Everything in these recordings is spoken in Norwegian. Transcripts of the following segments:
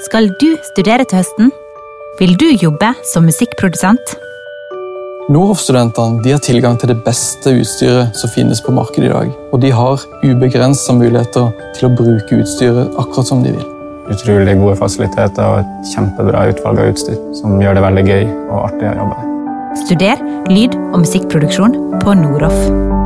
Skal du studere til høsten? Vil du jobbe som musikkprodusent? Noroff-studentene har tilgang til det beste utstyret som finnes på markedet i dag. Og de har ubegrensa muligheter til å bruke utstyret akkurat som de vil. Utrolig gode fasiliteter og et kjempebra utvalg av utstyr som gjør det veldig gøy og artig å jobbe der. Studer lyd- og musikkproduksjon på Noroff.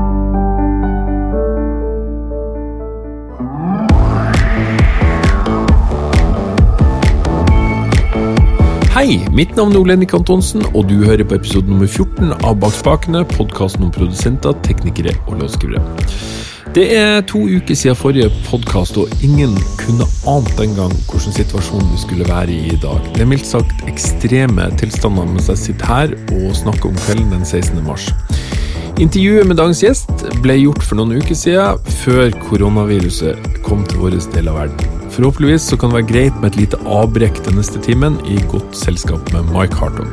Hei, mitt navn er Ole Henrik Antonsen, og du hører på episode nummer 14 av Bak spakene, podkasten om produsenter, teknikere og låtskrivere. Det er to uker siden forrige podkast, og ingen kunne ant den gang hvordan situasjonen vi skulle være i i dag. Det er mildt sagt ekstreme tilstander mens jeg sitter her og snakker om kvelden den 16. mars. Intervjuet med dagens gjest ble gjort for noen uker siden, før koronaviruset kom til vår del av verden. Forhåpentligvis så kan det være greit med et lite avbrekk den neste timen i godt selskap med Mike Harton.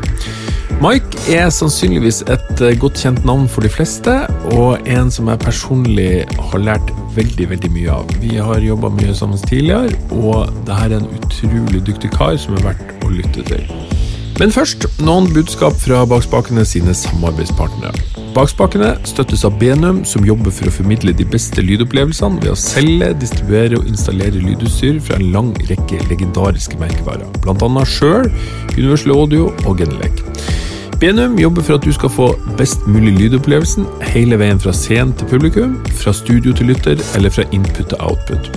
Mike er sannsynligvis et eh, godt kjent navn for de fleste, og en som jeg personlig har lært veldig veldig mye av. Vi har jobba mye sammen tidligere, og det her er en utrolig dyktig kar som er verdt å lytte til. Men først noen budskap fra Bakspakene sine samarbeidspartnere. Bakspakene støttes av Benum, som jobber for å formidle de beste lydopplevelsene ved å selge, distribuere og installere lydutstyr fra en lang rekke legendariske merkevarer, bl.a. Sjøl, Universal Audio og Genelec. Benum jobber for at du skal få best mulig lydopplevelsen hele veien fra scenen til publikum, fra studio til lytter eller fra input til output.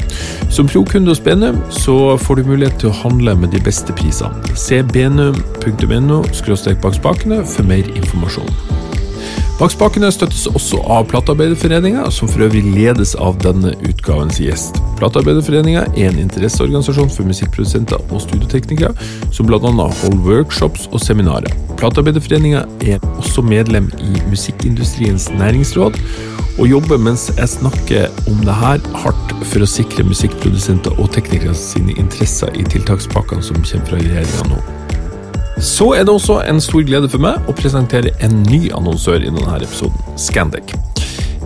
Som pro-kunde hos Benum så får du mulighet til å handle med de beste prisene. Se benum.no for mer informasjon. Bak spakene støttes også av Platearbeiderforeninga, som for øvrig ledes av denne utgavens gjest. Platearbeiderforeninga er en interesseorganisasjon for musikkprodusenter og studioteknikere, som bl.a. holder workshops og seminarer. Platearbeiderforeninga er også medlem i Musikkindustriens næringsråd, og jobber mens jeg snakker om det her hardt for å sikre musikkprodusenter og teknikere sine interesser i tiltakspakkene som kommer fra regjeringa nå. Så er det også en stor glede for meg å presentere en ny annonsør i denne episoden, Scandic.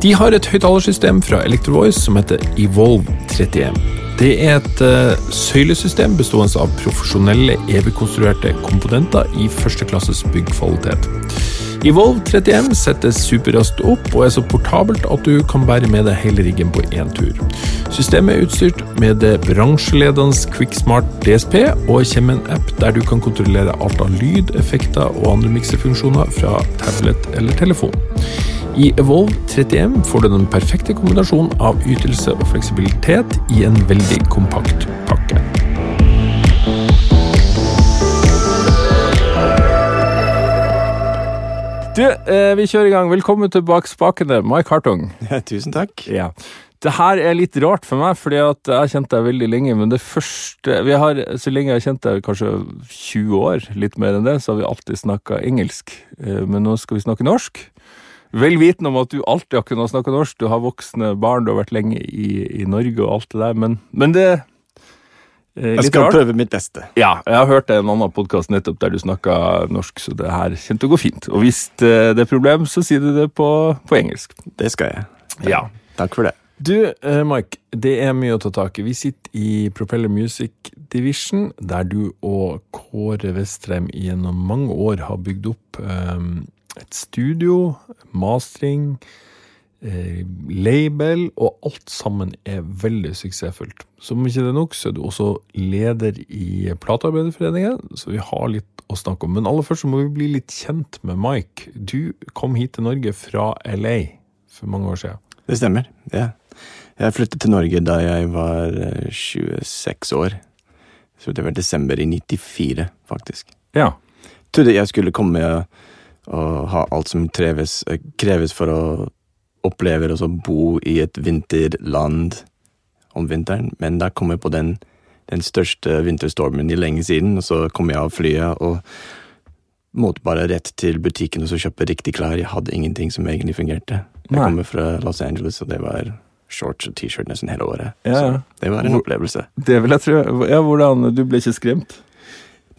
De har et høyttalersystem fra Electrovoice som heter Evolve 31. Det er et uh, søylesystem bestående av profesjonelle, evigkonstruerte komponenter i førsteklasses byggkvalitet. Evolve 31 settes superraskt opp og er så portabelt at du kan bære med deg hele riggen på én tur. Systemet er utstyrt med det bransjeledende QuickSmart DSP og kommer en app der du kan kontrollere alt av lyd, effekter og andre miksefunksjoner fra tablet eller telefon. I Evolve 31 får du den perfekte kombinasjonen av ytelse og fleksibilitet i en veldig kompakt pakke. Du, eh, vi kjører i gang. Velkommen til Bak spakene, Mike Hartung. Ja, tusen takk. Ja. Det her er litt rart for meg, fordi at jeg har kjent deg veldig lenge. Men det første vi har, Så lenge jeg har kjent deg, kanskje 20 år, litt mer enn det, så har vi alltid snakka engelsk. Eh, men nå skal vi snakke norsk. Vel vitende om at du alltid har kunnet snakke norsk. Du har voksne barn, du har vært lenge i, i Norge og alt det der. Men, men det Eh, jeg skal rart. prøve mitt beste. Ja, jeg har hørt en annen podkast nettopp der du snakka norsk, så det her kommer til å gå fint. Og hvis det er problem, så sier du det på, på engelsk. Det skal jeg. Ja. Takk for det. Du, eh, Mike, det er mye å ta tak i. Vi sitter i Propeller Music Division, der du og Kåre Vestrem gjennom mange år har bygd opp um, et studio, mastring, eh, label, og alt sammen er veldig suksessfullt. Som ikke det er nok, så er du også leder i Platearbeiderforeningen, så vi har litt å snakke om. Men aller først så må vi bli litt kjent med Mike. Du kom hit til Norge fra LA for mange år siden. Det stemmer, ja. Jeg flyttet til Norge da jeg var 26 eh, år. Så det var desember i 94, faktisk. Ja. Trodde jeg skulle komme og ha alt som kreves, eh, kreves for å oppleve å bo i et vinterland om vinteren, men da kom jeg på den, den største vinterstormen i lenge siden, og så kom jeg av flyet og måtte bare rett til butikken og så kjøpe riktig klær. Jeg hadde ingenting som egentlig fungerte. Jeg Nei. kommer fra Los Angeles, og det var shorts og T-shirt nesten hele året. Ja. Så det var en opplevelse. Det vil jeg tro. Ja, hvordan, Du ble ikke skremt?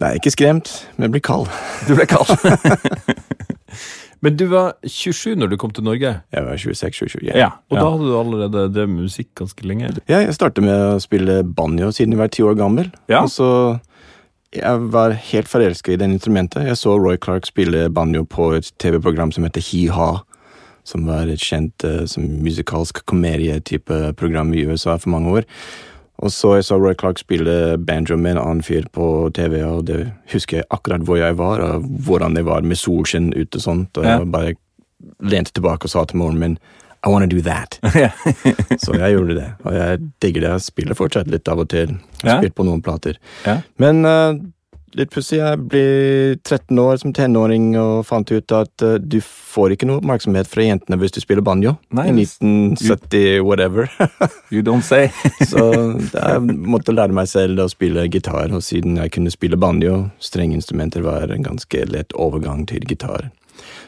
Nei, ikke skremt, men jeg ble kald. Du ble kald? Men du var 27 når du kom til Norge? Jeg var 26-27, ja. ja. Og ja. da hadde du allerede drevet musikk ganske lenge? Ja, jeg startet med å spille banjo siden jeg var ti år gammel. Ja. Og så jeg var helt forelska i det instrumentet. Jeg så Roy Clark spille banjo på et TV-program som heter Hi-Ha. Som var et kjent uh, som musikalsk komedietype program i USA for mange år. Og så jeg så Roy Clark spille banjo med en annen fyr på TV, og det husker jeg akkurat hvor jeg var, og hvordan det var med solskinn ute og sånt. Og Ja. jeg bare lente tilbake og sa til moren min I wanna do that. Så jeg gjorde det, og jeg digger det. Jeg spiller fortsatt litt av og til. Jeg har Ja. spilt på noen plater. Ja. Men eh, litt pussig, jeg ble 13 år som tenåring og fant ut at uh, du får ikke noe oppmerksomhet fra jentene hvis du spiller banjo. Nei, I hvis- 1970, whatever. You don't say. Så jeg måtte lære meg selv å spille gitar, og siden jeg kunne spille banjo, strengeinstrumenter var en ganske lett overgang til gitar.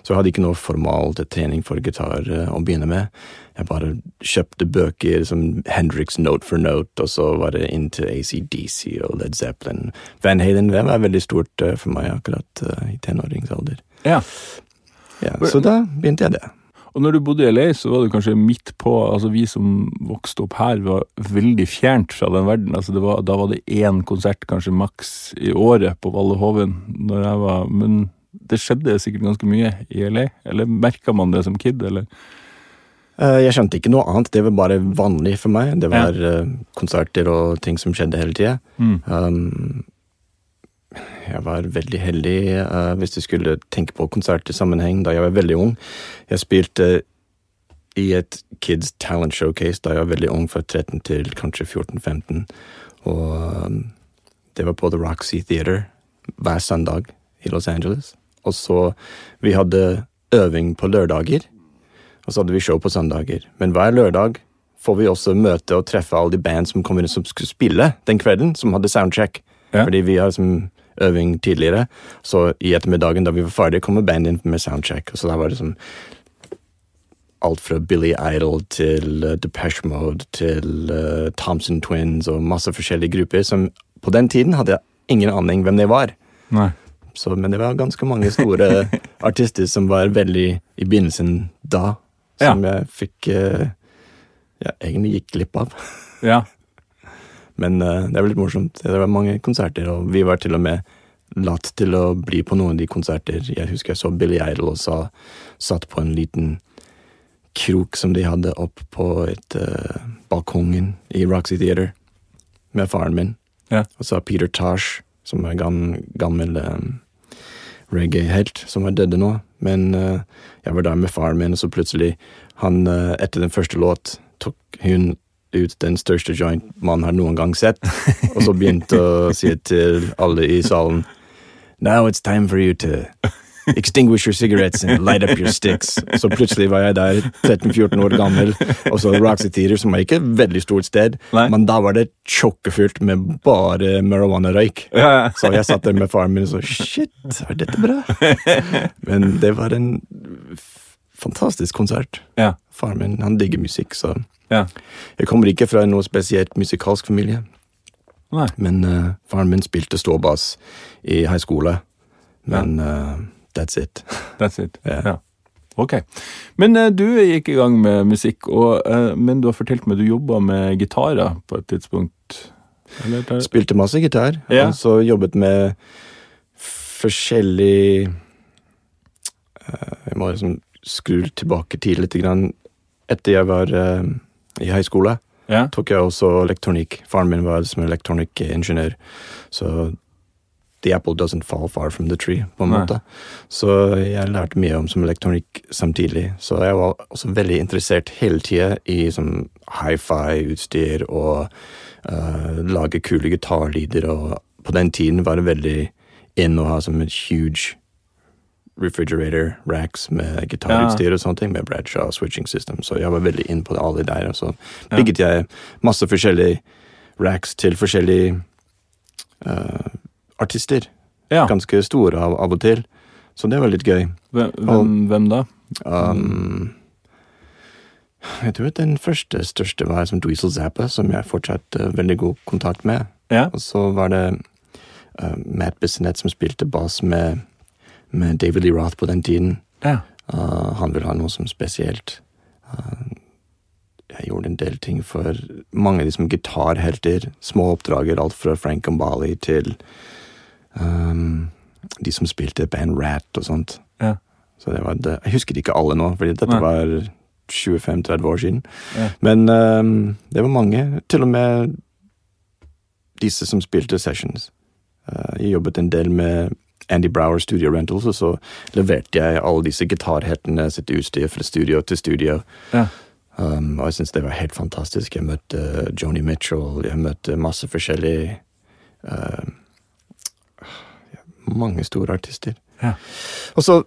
Så jeg hadde ikke noe formal trening for gitar eh, å begynne med. Jeg bare kjøpte bøker som Hendrix Note for Note, og så var det inn til ACDC og Led Zeppelin. Van Halen det var veldig stort eh, for meg akkurat eh, i tenåringsalder. Ja. Ja, så da begynte jeg det. Og når du bodde i LA, så var du kanskje midt på altså Vi som vokste opp her, var veldig fjernt fra den verden. altså det var, Da var det én konsert, kanskje maks, i året på Valle Hoven. Når jeg var, Men det skjedde sikkert ganske mye i LA? Eller merka man det som kid, eller? Eh, Jeg skjønte ikke noe annet, det var bare vanlig for meg. Det var ja. konserter og ting som skjedde hele tida. Mm. Um, jeg var veldig heldig uh, hvis du skulle tenke på konsert i sammenheng, da jeg var veldig ung. Jeg spilte i et Kids Talent Showcase da jeg var veldig ung, fra 13 til kanskje 14-15. Og um, det var på The Roxy Theater hver søndag i Los Angeles. Og så Vi hadde øving på lørdager, og så hadde vi show på søndager. Men hver lørdag får vi også møte og treffe alle de band som kom inn som skulle spille den kvelden, som hadde soundcheck. Ja. Fordi vi har som øving tidligere, så i ettermiddagen da vi var ferdige, kommer bandet inn med soundcheck. Og så da var det sånn alt fra Billy Idol til uh, Depeche Mode til uh, Thompson Twins og masse forskjellige grupper som på den tiden hadde jeg ingen aning hvem det var. Nei. Så, men det var ganske mange store artister som var veldig i begynnelsen da, som jeg fikk uh, ja, egentlig gikk glipp av. Ja. Men uh, det er litt morsomt. Det var mange konserter, og vi var til og med latt til å bli på noen av de konserter. Jeg husker jeg så Billy Idol og sa, satt på en liten krok som de hadde opp på et uh, balkongen i Roxy Theater med faren min. Ja. Og så Peter Tosh, som er en gammel um, reggae-helt, som er døde nå. Men eh, jeg var der med faren min, og så plutselig, han, eh, etter den første låt, tok hun ut den største joint man har noen gang sett, og så begynte å si til alle i salen Now it's time for you to extinguish your cigarettes and light up your sticks. Så plutselig var jeg der, 13-14 år gammel, og så Roxy Theater, som var ikke et veldig stort sted, Nei. men da var det tjokkefullt med bare marijuana-røyk. Ja, ja. Så jeg satt der med faren min og så Shit, er dette bra? Men det var en fantastisk konsert. Ja. Faren min han digger musikk, så ja. Jeg kommer ikke fra noe spesielt musikalsk familie, Nei. men uh, faren min spilte ståbass i high skole. Men eh, that's it. That's it. Ja. Ja. Ok. Men uh, du gikk i gang med musikk, og, uh, men du har fortalt meg du jobba med gitarer på et tidspunkt. Eller, der- Spilte masse gitar, Ja. og så jobbet med forskjellig uh, Jeg må liksom skru tilbake tid litt. Grann. Etter jeg var i høyskole, ja. tok jeg også elektronikk. Faren min var som elektronikkingeniør, så the apple doesn't fall far from the tree, på en Nei. måte. Så jeg lærte mye om som elektronikk samtidig. Så jeg var også veldig interessert hele tida i som hifi-utstyr og uh, lage kule gitarlyder, og på den tiden var det veldig inn å ha som et huge refrigerator racks med gitarutstyr og sånne ting, med Bradshaw switching system, så jeg var veldig inn på alle de der, og så Ja. bygget jeg masse forskjellige racks til forskjellige eh, artister. ja. Ganske store av, av og til, så det var litt gøy. Hvem, hvem, hvem da? Um, jeg tror at den første største var som Dweezil Zappa, som jeg fortsatt uh, veldig god kontakt med. Ja. Og så var det uh, Matt Bissonette som spilte bass med, med David Lee Roth på den tiden. Ja. Uh, han ville ha noe som spesielt. Uh, jeg gjorde en del ting for mange av de som gitarhelter. Små oppdrager, alt fra Frank Gambali til Um, de som spilte band Rat og sånt. Ja. Så det var det. Jeg husker ikke alle nå, fordi dette Nei. var 25-30 år siden. Ja. Men um, det var mange. Til og med disse som spilte sessions. Uh, jeg jobbet en del med Andy Brower Studio Rentals, og så leverte jeg alle disse gitarhettene sitt utstyr fra studio til studio. Ja. Um, og jeg syns det var helt fantastisk. Jeg møtte uh, Joni Mitchell, jeg møtte masse forskjellige uh, Mange store artister. Ja. Og så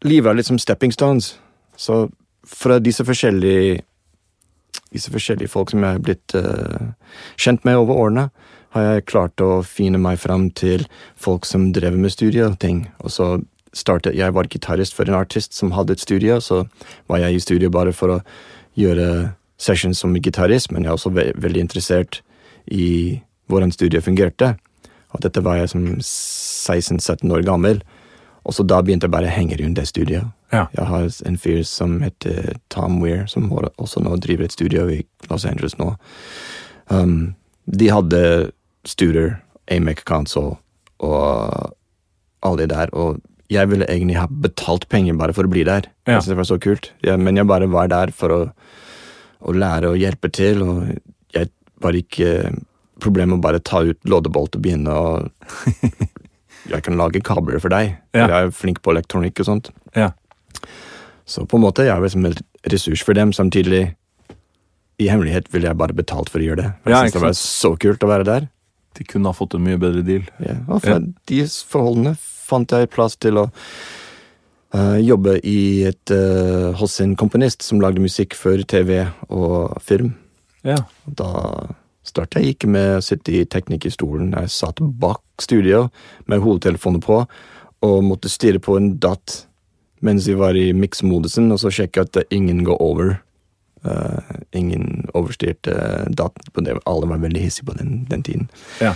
Livet er litt som stepping stones. Så fra disse forskjellige disse forskjellige folk som jeg har blitt uh, kjent med over årene, har jeg klart å fine meg fram til folk som drev med studioting. Og ting. Og så startet Jeg var gitarist for en artist som hadde et studio, så var jeg i studio bare for å gjøre sessions som gitarist, men jeg er også ve veldig interessert i hvordan studiet fungerte. Og dette var jeg som 16-17 år gammel. Og så da begynte jeg bare å henge rundt det studioet. Ja. Jeg har en fyr som heter Tom Weir, som også nå driver et studio i Los Angeles nå. Um, de hadde Studer, Amec Console og alle de der, og jeg ville egentlig ha betalt penger bare for å bli der. Ja. Jeg synes det var så kult. Ja, men jeg bare var der for å, å lære og hjelpe til, og jeg var ikke Problemet å bare ta ut loddebolt og begynne å Jeg kan lage kabler for deg. Ja. Jeg er flink på elektronikk og sånt. Ja. Så på en måte jeg er liksom en ressurs for dem, samtidig i hemmelighet ville jeg bare betalt for å gjøre det. Jeg Ja, synes det var så kult å være der. De kunne ha fått en mye bedre deal. Ja, og fra de forholdene fant jeg plass til å uh, jobbe i et, uh, hos en komponist som lagde musikk for TV og film. Ja. Da startet jeg ikke med å sitte i teknikerstolen. Jeg satt bak studio med hodetelefoner på og måtte stirre på en DAT mens vi var i mix-modusen, og så sjekke at ingen går over. Uh, ingen overstyrte DAT. på det. Alle var veldig hissige på den, den tiden. Ja.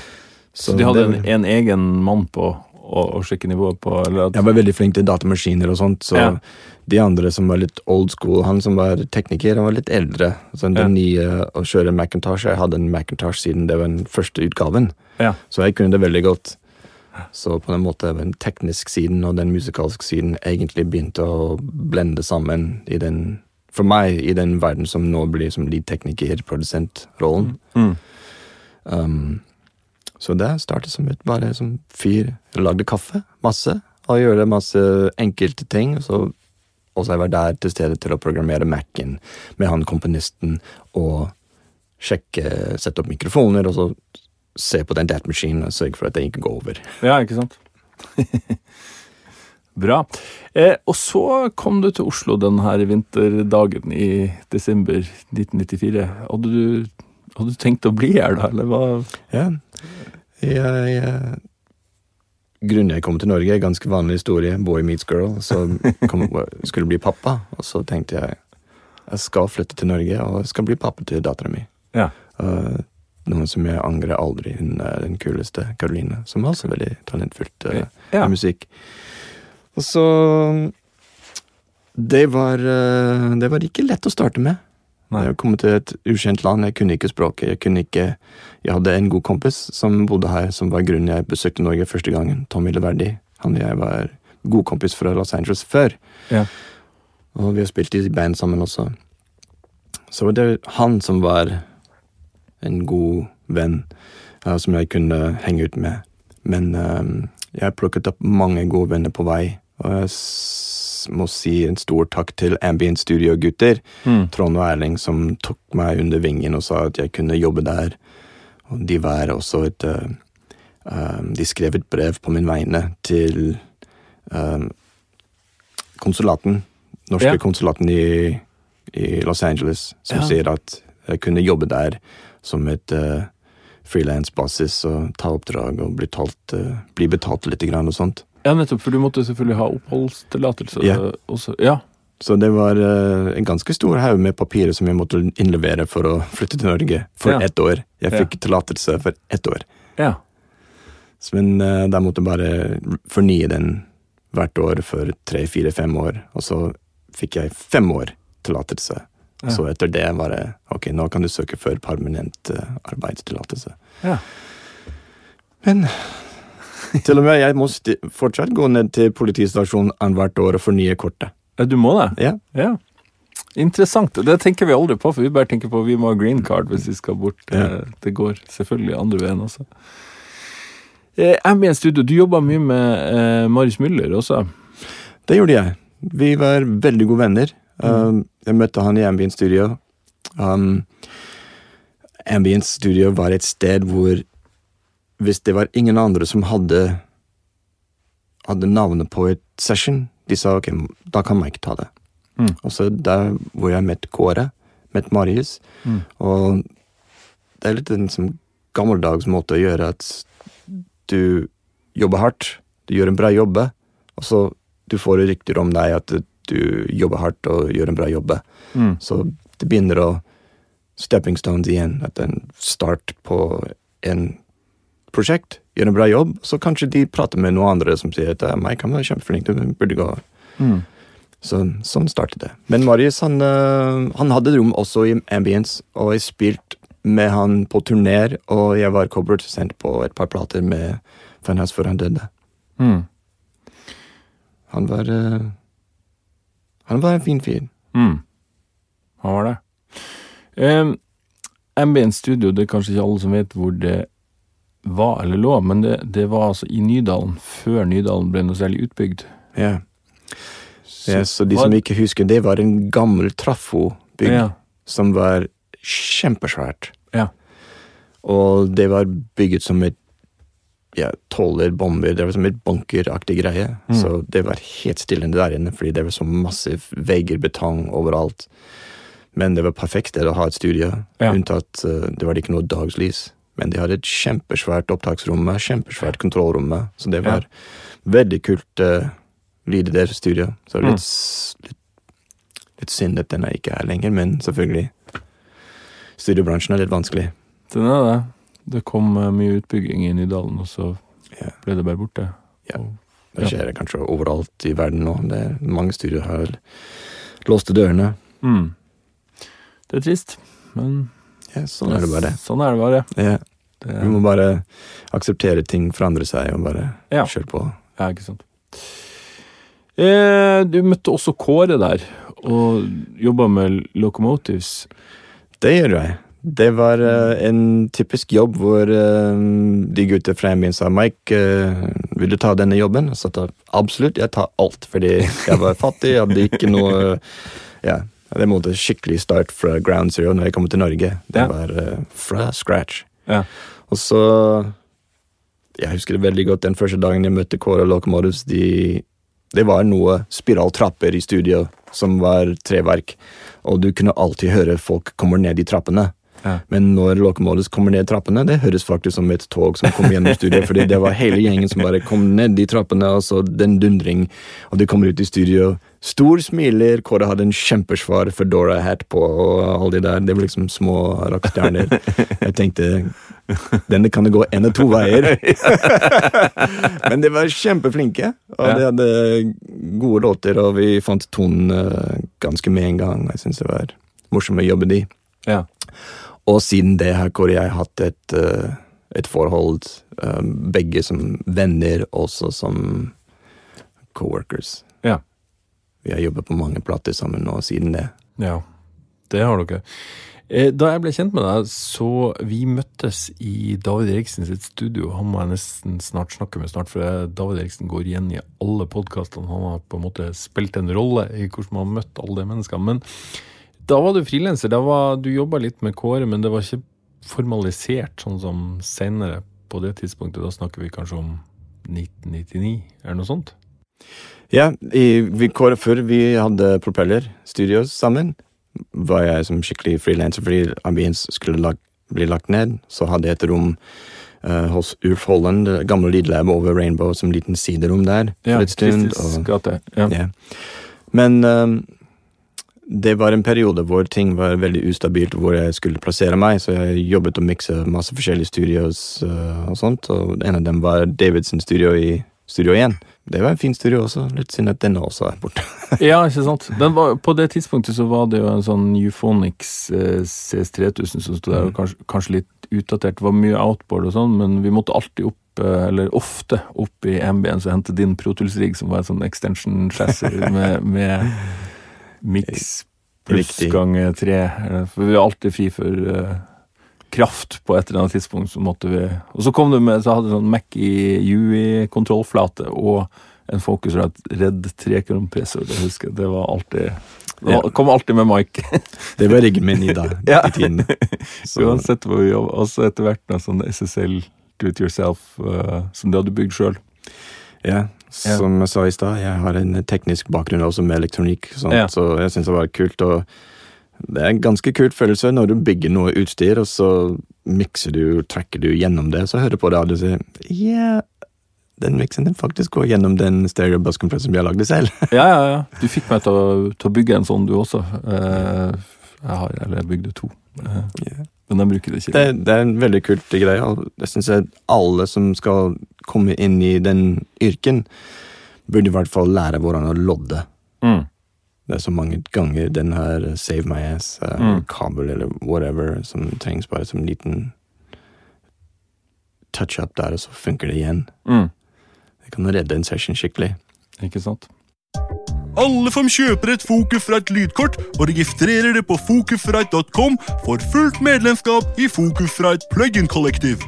Så, de hadde det- en, en egen mann på å, å sjekke nivået på Jeg var veldig flink til datamaskiner og sånt, så Ja. de andre som var litt old school, han som var tekniker, han var litt eldre. Så den Ja. nye å kjøre Macintosh, jeg hadde en Macintosh siden det var den første utgaven, Ja. så jeg kunne det veldig godt. Så på den måten den tekniske siden og den musikalske siden egentlig begynte å blende sammen i den, for meg, i den verden som nå blir som lead-tekniker-produsentrollen. Mm. Um, så det startet som et bare som fyr. Lagde kaffe, masse, og gjorde masse enkelte ting. Og så også jeg var der til stede til å programmere Mac-en med han komponisten og sjekke, sette opp mikrofoner, og så se på den datamaskinen og sørge for at det ikke går over. Ja, ikke sant? Bra. Eh, og så kom du til Oslo denne vinterdagen i desember 1994. Hadde du, hadde du tenkt å bli her da, eller hva? Ja, jeg, jeg Grunnen jeg kom til Norge, er ganske vanlig historie. Boy meets girl. Så kom, skulle bli pappa, og så tenkte jeg jeg skal flytte til Norge og jeg skal bli pappa til dattera mi. Ja. Uh, noen som jeg angrer aldri. Hun er den kuleste, Caroline, som er også veldig talentfullt uh, Ja. i musikk. Og så det var, uh, det var ikke lett å starte med. Nei. Jeg kom til et ukjent land, jeg kunne ikke språket. Jeg kunne ikke Jeg hadde en god kompis som bodde her, som var grunnen jeg besøkte Norge første gangen. Tommy Leverdi. Han og jeg var god kompis fra Los Angeles før. Ja. Og vi har spilt i band sammen også. Så det var han som var en god venn uh, som jeg kunne henge ut med. Men um, jeg plukket opp mange gode venner på vei, og jeg må si en stor takk til Ambient Studio-gutter. Mm. Trond og Erling som tok meg under vingen og sa at jeg kunne jobbe der. Og de var også et uh, De skrev et brev på min vegne til um, konsulaten. Norske Ja. konsulaten i, i Los Angeles, som Ja. sier at jeg kunne jobbe der som et uh, frilansbasis og ta oppdrag og bli, talt, bli betalt litt grann og sånt. Ja, nettopp, for du måtte selvfølgelig ha oppholdstillatelse Ja. også. Ja. Så det var uh, en ganske stor haug med papirer som jeg måtte innlevere for å flytte til Norge for Ja. ett år. Jeg Ja. fikk tillatelse for ett år. ja. Så, Men uh, da måtte jeg bare fornye den hvert år for tre, fire, fem år. Og så fikk jeg fem år tillatelse. Ja. så etter det var det ok, nå kan du søke for permanent uh, arbeidstillatelse. Ja. Men Til og med jeg må fortsatt gå ned til politistasjonen annethvert år og fornye kortet. Du må det? Ja. Ja. Interessant. Det tenker vi aldri på, for vi bare tenker på vi må ha green card hvis vi skal bort. Ja. Eh, Det går selvfølgelig andre veien også. MBN Ambient Studio, du jobba mye med eh, Marius Müller også. Det gjorde jeg. Vi var veldig gode venner. Mm. jeg møtte han i Ambient Studio. Um, Ambient Studio var et sted hvor hvis det var ingen andre som hadde hadde navnet på et session, de sa ok, da kan Mike ta det. Mm. Og så der hvor jeg møtte Kåre, møtte Marius, Mm. og det er litt en sånn gammeldags måte å gjøre at du jobber hardt, du gjør en bra jobb, og så du får rykter om deg at du jobber hardt og gjør en bra jobb. Mm. Så det begynner å stepping stones igjen, at en start på en prosjekt, gjør en bra jobb, så kanskje de prater med noen andre som sier at «Ja, Mike han var kjempeflink, du burde gå. Mm. Så, sånn startet det. Men Marius han, øh, han hadde rom også i Ambience, og jeg spilte med han på turner, og jeg var co-produsent på et par plater med Funhouse før han døde. Mm. Han var øh, Han var en fin fyr. Mm. Han var det. Um, Ambient Studio, det er kanskje ikke alle som vet hvor det var eller lå, men det, det var altså i Nydalen, før Nydalen ble noe særlig utbygd. Ja. Så, Ja, så de var- som ikke husker, det var en gammel trafo-bygg ja. som var kjempesvært. Ja. Og det var bygget som et ja, tåler bomber. Det var som et bunkeraktig greie. Mm. Så det var helt stille der inne, fordi det var så masse vegger, betong overalt. Men det var perfekt sted å ha et studio, Ja. unntatt uh, det var ikke noe dagslys. Men de hadde et kjempesvært opptaksrom, kjempesvært kontrollrom, så det var veldig kult uh, lyd i deres studio. Så Mm. litt, mm. litt, litt synd at den er ikke er lenger, men selvfølgelig. Studiobransjen er litt vanskelig. Den er det. Det kom uh, mye utbygging i Nydalen, og så Ja. ble det bare borte. Ja. Og- Det skjer kanskje overalt i verden nå. Det er mange studier har låste dørene. Mm. Det er trist, men Ja, sånn er det bare. Sånn er det bare. Ja, Det, vi må bare akseptere ting forandrer seg, og bare Ja. kjøre på. Ja, ikke sant. Eh, du møtte også Kåre der, og jobba med Locomotives. Det gjør jeg. Det var uh, en typisk jobb hvor uh, de gutta fra min sa Mike, uh, vil du ta denne jobben? Og så sa jeg absolutt, jeg tar alt, fordi jeg var fattig, jeg hadde ikke noe Ja, det måtte skikkelig start fra ground zero når jeg kom til Norge. Det var uh, fra scratch. Ja. Og så Jeg husker det veldig godt den første dagen jeg møtte Kåre Locomotives. De, det var noe spiraltrapper i studio som var treverk, og du kunne alltid høre folk kommer ned i trappene. Ja. Men når Locomotives kommer ned trappene, det høres faktisk som et tog som kommer gjennom studio, fordi det var hele gjengen som bare kom ned de trappene, og så den dundring, og de kommer ut i studio. Stor smiler, Kåre hadde en kjempesvar Fedora-hat på, og alle de der. Det var liksom små rockestjerner. Jeg tenkte denne kan det gå en eller to veier. Men de var kjempeflinke, og de hadde gode låter, og vi fant tonen eh, ganske med en gang. Jeg syns det var morsomt å jobbe de. Ja. Og siden det har Kåre og jeg hatt et, eh, et forhold, eh, begge som venner, også som co-workers. Vi har jobbet på mange plater sammen nå siden det. Ja, det har dere. Eh, Da jeg ble kjent med deg, så vi møttes i David Eriksen sitt studio. Han må jeg nesten snart snakke med snart, for David Eriksen går igjen i alle podkastene. Han har på en måte spilt en rolle i hvordan man har møtt alle de menneskene. Men da var du frilanser. Du jobba litt med Kåre, men det var ikke formalisert sånn som senere på det tidspunktet. Da snakker vi kanskje om 1999, eller noe sånt? Ja, i, vi, før vi hadde Propeller Studios sammen, var jeg som skikkelig frilanser fordi Ambience skulle lag, bli lagt ned. Så hadde jeg et rom uh, hos Ulf Holland, det gamle lydlab over Rainbow, som liten siderom der. for et stund, og- gate. Ja. Ja. Men um, det var en periode hvor ting var veldig ustabilt, hvor jeg skulle plassere meg, så jeg jobbet og mikset masse forskjellige studios uh, og sånt, og en av dem var Davidsen studio i Studio 1. Det var en fin studio også, litt synd at denne også er borte. Ja, ikke sant. Den var, på det tidspunktet så var det jo en sånn Euphonics eh, CS3000 som sto der, og kanskje, kanskje litt utdatert. Det var mye outboard og sånn, men vi måtte alltid opp, eh, eller ofte opp i MB-en, så hente din Protools-rigg, som var en sånn extension chassis med, med mix pluss gange ganger tre. For vi var alltid fri for eh, kraft på et eller annet tidspunkt, så måtte vi Og så kom det med, så hadde sånn Mac i UI-kontrollflate og en Focusrite Red 3-kompressor, det husker jeg. Det var alltid det var, kom alltid med mic. Det var riggen min i dag, Ja. i tiden. Så, Uansett hvor vi jobba. Og så etter hvert noe sånn SSL do it yourself uh, som du hadde bygd sjøl. ja, som jeg sa i stad, jeg har en teknisk bakgrunn også med elektronikk, sånt, Ja. så jeg syns det var kult. Og det er en ganske kult følelse når du bygger noe utstyr, og så mikser du, tracker du gjennom det, så hører du på det, og du sier ja, den miksen den faktisk går gjennom den stereo busskompressoren vi har lagd selv. Ja, ja, ja. Du fikk meg til å, til å bygge en sånn, du også. Eh, jeg har, eller jeg bygde to. Eh, Men jeg bruker det ikke. Det, det er en veldig kult greie, og jeg syns alle som skal komme inn i den yrken, burde i hvert fall lære hvordan å lodde. Mm. Det er så mange ganger den her Save My Ass, uh, Mm. kabel eller whatever, som trengs bare som en liten touch-up der, og så funker det igjen. Mm. Det kan redde en session skikkelig. Ikke sant? Alle som kjøper et Focusrite lydkort og registrerer det på focusrite.com, får fullt medlemskap i Focusrite Plugin Kollektiv.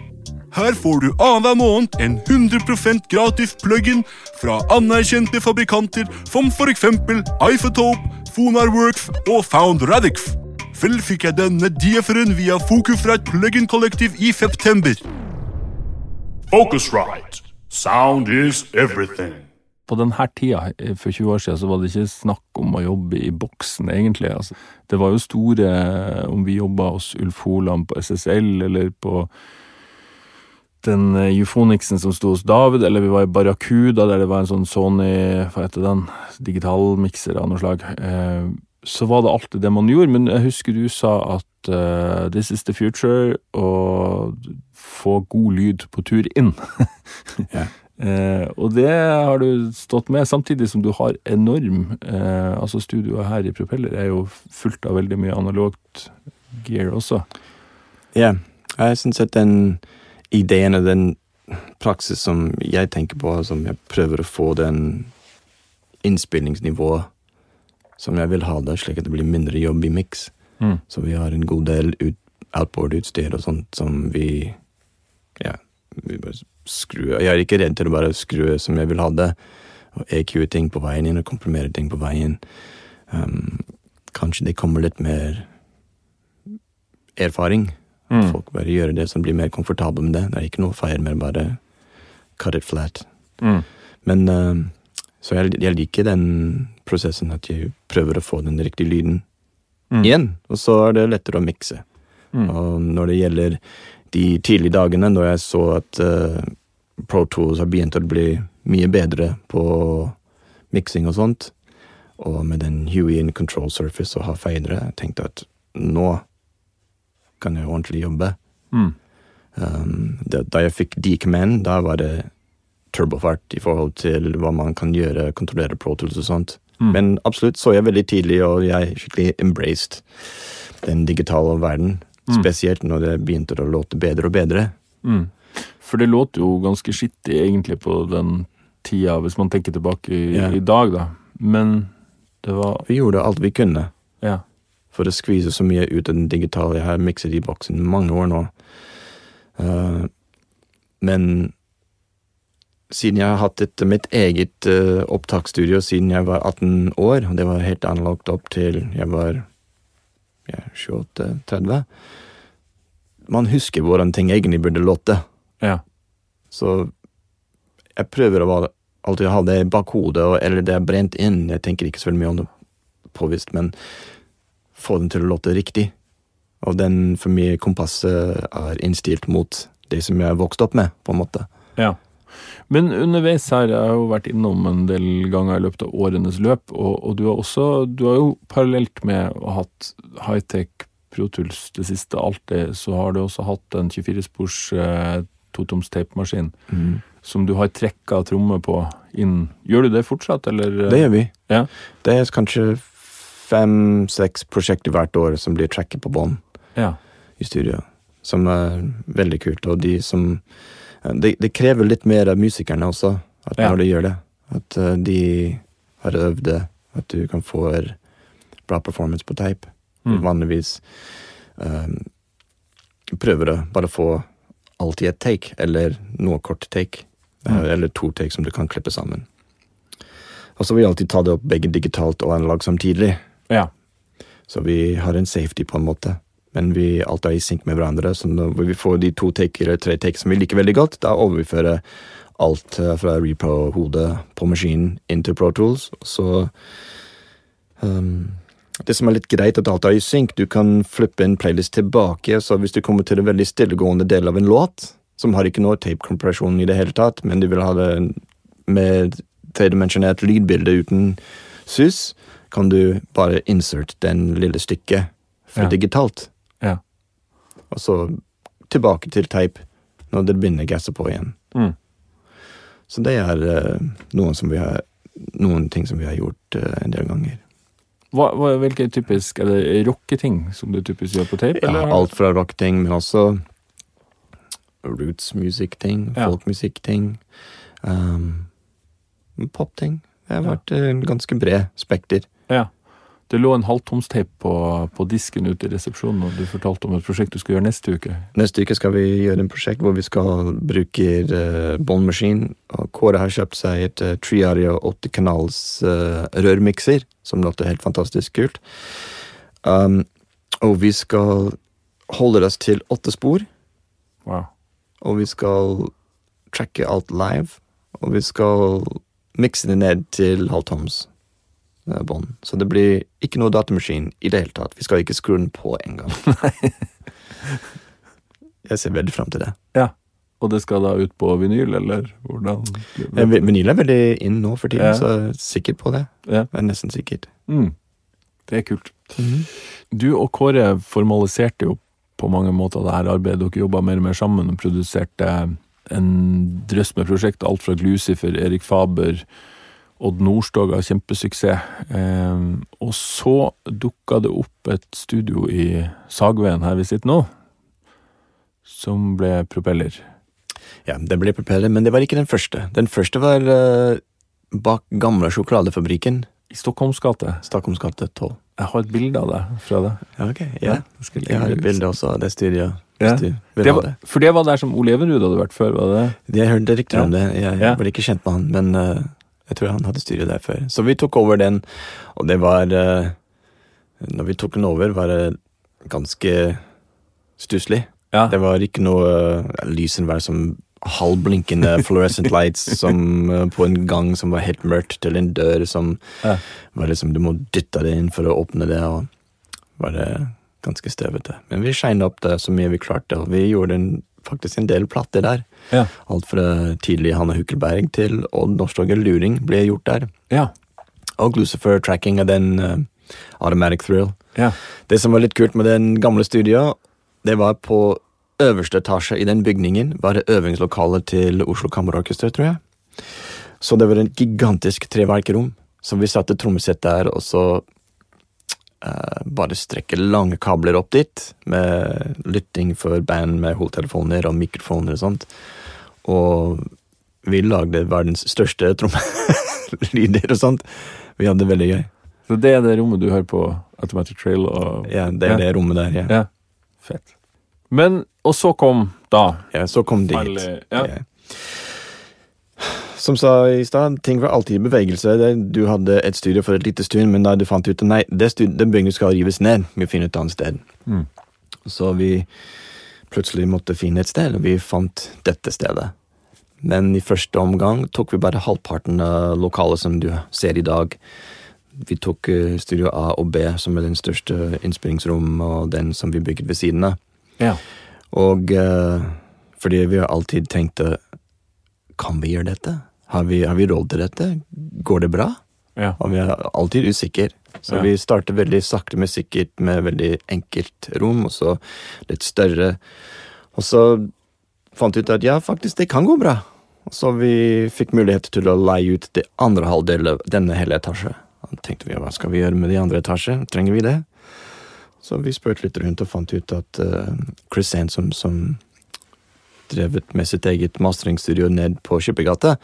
Her får du annenhver måned en 100 gratis plug-in fra anerkjente fabrikanter som for eksempel Isotope, Fonarworks og Found Radix. Selv fikk jeg denne DFR-en via plug-in-kollektiv i september. Focusrite. Sound is everything. På denne tida, eh, for 20 år siden, så var det ikke snakk om å jobbe i boksen, egentlig. Altså, det var jo store eh, Om vi jobba hos Ulf Holand på SSL, eller på den Euphonixen som sto hos David, eller vi var i Barracuda, der det var en sånn Sony Hva heter den? Digitalmikser av noe slag. Eh, så var det alltid det man gjorde, men jeg husker du sa at uh, this is the future, og få god lyd på tur inn. yeah. Eh, og det har du stått med, samtidig som du har enorm eh, Altså, studioet her i Propeller er jo fullt av veldig mye analogt gear også. Ja, jeg syns at den ideen og den praksis som jeg tenker på, som jeg prøver å få den innspillingsnivået som jeg vil ha det, slik at det blir mindre jobb i mix. Mm. Så vi har en god del ut, outboard-utstyr og sånt som vi Ja, vi bare skrur Jeg er ikke redd til å bare skru som jeg vil ha det, og EQ ting på veien inn og komprimere ting på veien. Um, kanskje det kommer litt mer erfaring. Mm. Folk bare gjør det som blir mer komfortable med det. Det er ikke noe feil med bare cut it flat. Mm. Men eh, Så jeg, jeg liker den prosessen at jeg prøver å få den riktige lyden Mm. igjen, og så er det lettere å mikse. Mm. Og når det gjelder de tidlige dagene, når jeg så at uh, Pro Tools har begynt å bli mye bedre på miksing og sånt, og med den Huey in Control Surface og ha fadere, jeg tenkte at nå kan jeg ordentlig jobbe. Mm. Um, da, da jeg fikk D-command, da var det turbofart i forhold til hva man kan gjøre, kontrollere Pro Tools og sånt. Mm. Men absolutt så jeg veldig tidlig, og jeg skikkelig embraced den digitale verden. Mm. Spesielt når det begynte å låte bedre og bedre. Mm. For det låt jo ganske skittig egentlig på den tida, hvis man tenker tilbake i, yeah. i dag, da. Men det var Vi gjorde alt vi kunne Ja. For å skvise så mye ut av den digitale. Jeg har mikset i boksen i mange år nå. Uh, men siden jeg har hatt et, mitt eget uh, opptaksstudio siden jeg var 18 år, og det var helt analogt opp til jeg var ja, 28-30 Man husker hvordan ting egentlig burde låte. Ja. Så jeg prøver å alltid ha det bak hodet, og- eller det er brent inn. Jeg tenker ikke så mye om det påvist, men få den til å låte riktig. Og den for meg kompasset er innstilt mot det som jeg vokste vokst opp med, på en måte. Ja. Men underveis her, jeg har jo vært innom en del ganger i løpet av årenes løp, og, og du har også, du har jo parallelt med å ha hatt high-tech Pro Tools det siste alltid, så har du også hatt en 24-spors eh, totoms tapemaskin som du har trekka trommer på inn. Gjør du det fortsatt, eller? Det gjør vi. Ja. Det er kanskje fem-seks prosjekter hvert år som blir tracket på bånd Ja. i studio. som er veldig kult. Og de som Det, de krever litt mer av musikerne også, at Ja. når de gjør det. At eh, de har øvd det, at du kan få bra performance på tape. Mm. Vanligvis um, prøver å bare få alt i et take, eller noe kort take. eh, Mm. Eller to take som du kan klippe sammen. Og så vil jeg alltid ta det opp begge digitalt og analog samtidig. Ja. Så vi har en safety på en måte. Men vi alt er i synk med hverandre. Så når vi får de to take eller tre take som vi liker veldig godt, da overfører alt eh, fra repro-hodet på maskinen inn til Pro Tools. Så um, Det som er litt greit, at alt er i synk. Du kan flippe en playlist tilbake, så hvis du kommer til en veldig stillegående del av en låt, som har ikke noe tape-kompresjon i det hele tatt, men du vil ha det med tredimensjonert lydbilde uten sus, kan du bare insert den lille stykket fra Ja. digitalt. Ja. Og så tilbake til tape når det begynner å gasse på igjen. Mm. Så det er uh, noen, som vi har, noen ting som vi har gjort uh, en del ganger. Hva, hva, hvilke typisk, Er det rocketing som du typisk gjør på tape? Ja, eller? alt fra rocketing, men også roots music-ting, Ja. folkmusikk-ting, um, pop-ting. Det har vært eh, en ganske bred spekter. Ja. Det lå en halvtomsteip på, på disken ute i resepsjonen, og du fortalte om et prosjekt du skulle gjøre neste uke. Neste uke skal vi gjøre en prosjekt hvor vi skal bruke uh, båndmaskin. Og Kåre har kjøpt seg et uh, Triaria 80-kanals uh, rørmikser, som låter helt fantastisk kult. Um, og vi skal holde oss til åtte spor, Wow. og vi skal tracke alt live. Og vi skal mikse det ned til halvtoms bånd. Så det blir ikke noe datamaskin i det hele tatt. Vi skal ikke skru den på engang. Jeg ser veldig fram til det. Ja. Og det skal da ut på vinyl, eller hvordan? Eh, Vinyl er veldig inn nå for tiden, Ja. så er sikker på det. Ja. Jeg er nesten sikkert. Mm. Det er kult. Du og Kåre formaliserte jo på mange måter det her arbeidet. Dere jobba mer og mer sammen og produserte en drøss med prosjekt. Alt fra Glucifer, Erik Faber, Odd Nordstoga, kjempesuksess. Eh, og så dukka det opp et studio i Sagveien her vi sitter nå, som ble propeller. Ja, det ble propeller, men det var ikke den første. Den første var eh, bak gamle sjokoladefabrikken. I Stockholms gate. Stockholms gate 12. Jeg har et bilde av det fra det. Ja, ok. Ja. jeg Jeg har et bilde også av det studioet. Ja. Det var, for det var der som Ole Evenrud hadde vært før, var det det? Jeg hørte rykter Ja. om det. Jeg Ja. ble ikke kjent med han, men eh, jeg tror han hadde styret der før. Så vi tok over den, og det var eh, Når vi tok den over, var det ganske stusslig. Ja. Det var ikke noe uh, Lysen var som halvblinkende fluorescent lights som eh, på en gang som var helt mørkt, til en dør som Ja. var liksom Du må dytte det inn for å åpne det, og var det ganske støvete. Men vi shina opp det så mye vi klarte, og vi gjorde en, faktisk en del plater der. Ja. Alt fra tidlig Hanne Hukkelberg til Odd Nordstoga Luring ble gjort der. Ja. Og Lucifer tracking av den uh, Automatic Thrill. Ja. Det som var litt kult med den gamle studioet, det var på øverste etasje i den bygningen var det øvingslokalet til Oslo Kammerorkester, tror jeg. Så det var en gigantisk treverkerom. Så vi satte trommesett der, og så bare strekke lange kabler opp dit, med lytting for band med hodetelefoner og mikrofoner og sånt. Og vi lagde verdens største trommelyder og sånt. Vi hadde det veldig gøy. Så det er det rommet du hører på Automatic Trail og Ja, det er Ja. det rommet der, ja. Ja. Fett. Men, og så kom da Ja, så kom det hit. Ja. Som sa i stad, ting var alltid i bevegelse. Du hadde et studio for et lite stund, men da du fant ut at nei, det studiet, den bygningen skal rives ned, vi finner et annet sted. Mm. Så vi plutselig måtte finne et sted, og vi fant dette stedet. Men i første omgang tok vi bare halvparten av lokalet som du ser i dag. Vi tok eh, studio A og B, som er den største innspillingsrom, og den som vi bygget ved siden av. Ja. Og eh, fordi vi har alltid tenkt eh, Kan vi gjøre dette? Har vi, har vi råd til dette? Går det bra? Ja. Og vi er alltid usikre. Så Ja. vi starter veldig sakte, men sikkert med veldig enkelt rom, og så litt større. Og så fant vi ut at ja, faktisk, det kan gå bra. Og så vi fikk mulighet til å leie ut det andre halvdelen av denne hele etasje. Da tenkte vi hva skal vi gjøre med de andre etasje? Trenger vi det? Så vi spurte litt rundt og fant ut at uh, Chris Sansom, som drevet med sitt eget masteringsstudio ned på Skippergata,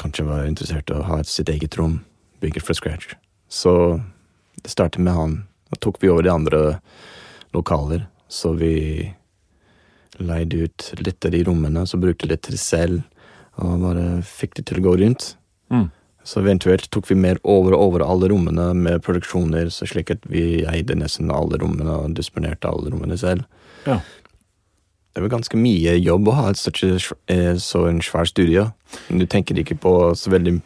kanskje var interessert i å ha sitt eget rom bygget fra scratch. Så det startet med han. Da tok vi over de andre lokaler, så vi leide ut litt av de rommene, så brukte litt til selv, og bare fikk det til å gå rundt. Mm. Så eventuelt tok vi mer over og over alle rommene med produksjoner, så slik at vi eide nesten alle rommene og disponerte alle rommene selv. Ja. Det er vel ganske mye jobb å ha et eh, så en svær studio. Du tenker ikke på så veldig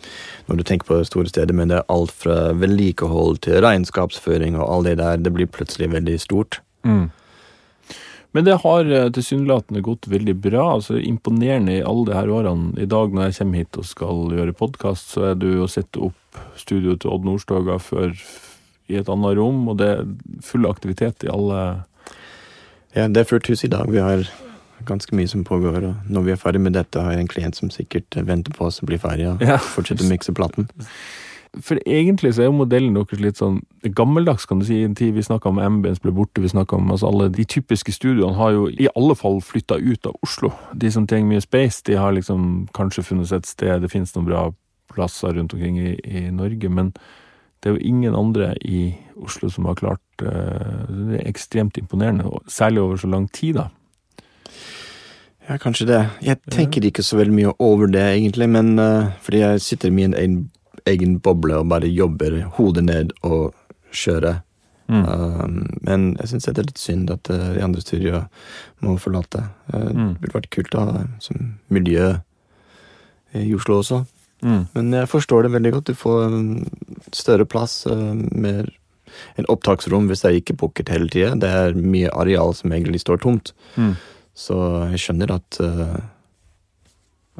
når du tenker på store steder, men det er alt fra vedlikehold til regnskapsføring og all det der. Det blir plutselig veldig stort. Mm. Men det har eh, tilsynelatende gått veldig bra. altså Imponerende i alle de her årene. I dag når jeg kommer hit og skal gjøre podkast, så er du å sette opp studioet til Odd Nordstoga før i et annet rom, og det er full aktivitet i alle Ja, det er fullt hus i dag. Vi har ganske mye som pågår. Og når vi er ferdig med dette, har jeg en klient som sikkert venter på oss å bli ferdig og Ja. fortsette å mikse platen. For egentlig så er jo modellen deres litt sånn gammeldags, kan du si. I en tid vi snakka om Ambience ble borte, vi snakket om altså alle de typiske studioene har jo i alle fall flytta ut av Oslo. De som trenger mye space, de har liksom kanskje funnet seg et sted, det finnes noen bra plasser rundt omkring i, i Norge, men det er jo ingen andre i Oslo som har klart eh, Det er ekstremt imponerende, særlig over så lang tid, da. Ja, kanskje det. Jeg tenker ikke så veldig mye over det, egentlig, men uh, fordi jeg sitter i min egen, egen boble og bare jobber hodet ned og kjører. Mm. Uh, men jeg syns det er litt synd at uh, de andre studioene må forlate. Mm. Det ville vært kult å ha som miljø i Oslo også. Mm. Men jeg forstår det veldig godt. Du får en større plass, mer en opptaksrom hvis er ikke booker hele tida. Det er mye areal som egentlig står tomt. Mm. Så jeg skjønner at uh,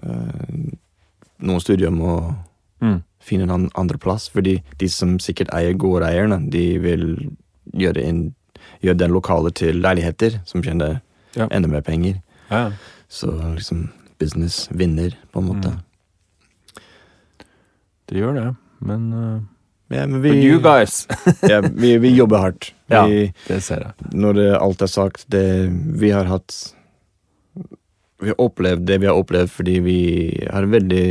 uh, noen studier må Mm. finne en andre plass, fordi de som sikkert eier gårdeierne, de vil gjøre, en, gjøre den lokale til leiligheter, som tjener Ja. enda mer penger. Ja. Så liksom business vinner, på en måte. Mm. det gjør det, men uh, Ja, men But you guys! yeah, vi, vi jobber hardt. Ja. Det ser jeg. når det, alt er sagt, det, vi har hatt Vi har opplevd det vi har opplevd fordi vi har veldig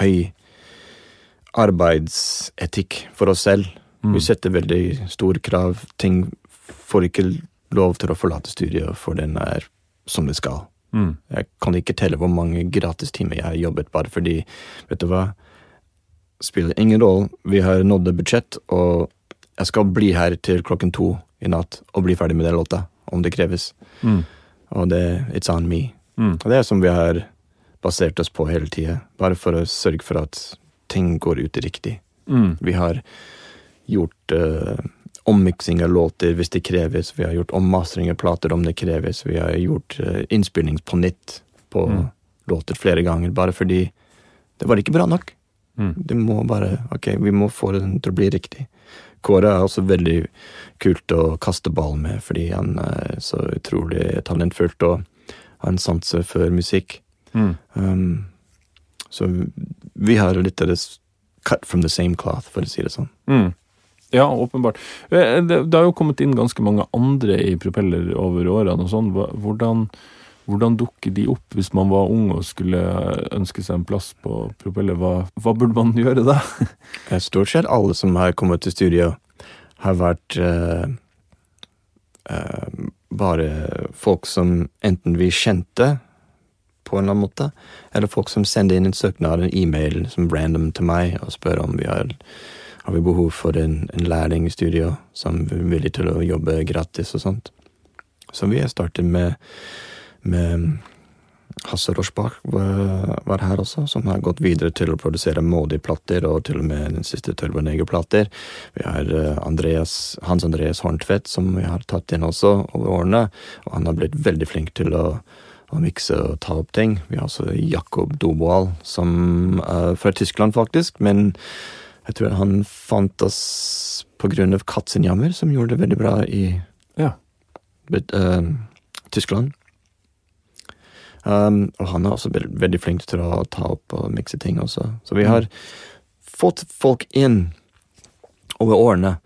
høy arbeidsetikk for oss selv. Mm. Vi setter veldig store krav. Ting får ikke lov til å forlate studiet for den er som det skal. Mm. Jeg kan ikke telle hvor mange gratistimer jeg har jobbet bare fordi Vet du hva? Spiller ingen rolle. Vi har nådd et budsjett, og jeg skal bli her til klokken to i natt og bli ferdig med den låta, om det kreves. Mm. Og det It's on me. Mm. Og det er som vi har basert oss på hele tida, bare for å sørge for at ting går ut riktig. Mm. Vi har gjort uh, ommiksing av låter hvis det kreves, vi har gjort ommastring av plater om det kreves, vi har gjort uh, innspilling på nytt på Mm. låter flere ganger, bare fordi det var ikke bra nok. Mm. Det må bare Ok, vi må få den til å bli riktig. Kåre er også veldig kult å kaste ball med, fordi han er så utrolig talentfullt og har en sanse for musikk. Mm. Um, så vi har litt av det cut from the same cloth, for å si det sånn. Mm. Ja, åpenbart. Eh, Det, det har jo kommet inn ganske mange andre i propeller over årene og sånn. Hvordan, hvordan dukker de opp hvis man var ung og skulle ønske seg en plass på propeller? Hva, hva burde man gjøre da? Stort sett alle som har kommet til studio, har vært uh, uh, bare folk som enten vi kjente på en eller annen måte, eller folk som sender inn en søknad, en e-mail som random til meg, og spør om vi har, har vi behov for en, en lærling i studio som er villig til å jobbe gratis og sånt. Så vi har startet med, med Hasse Rochbach var, var her også, som har gått videre til å produsere Modi-plater, og til og med den siste Turboneger-plater. Vi har eh, Andreas, Hans Andreas Horntvedt, som vi har tatt inn også over årene, og han har blitt veldig flink til å, å mikse og ta opp ting. Vi har også Jakob Doboal, som er fra Tyskland, faktisk, men jeg tror han fant oss på grunn av Katzenjammer, som gjorde det veldig bra i Ja. but, uh, Tyskland. Um, og han er også veld, veldig flink til å ta opp og mikse ting også. Så vi har fått folk inn over årene.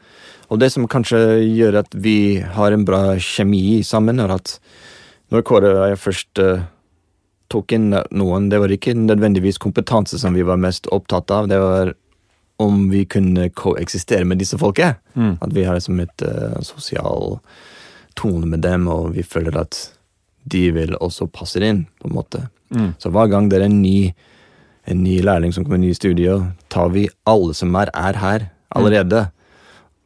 Og det som kanskje gjør at vi har en bra kjemi sammen, er at når Kåre og jeg først uh, tok inn noen, det var ikke nødvendigvis kompetanse som vi var mest opptatt av, det var om vi kunne koeksistere med disse folket. Mm. At vi har liksom et uh, sosial tone med dem, og vi føler at de vil også passe inn, på en måte. Mm. Så hver gang det er en ny, en ny lærling som kommer i nye studio, tar vi alle som er, er her allerede. Mm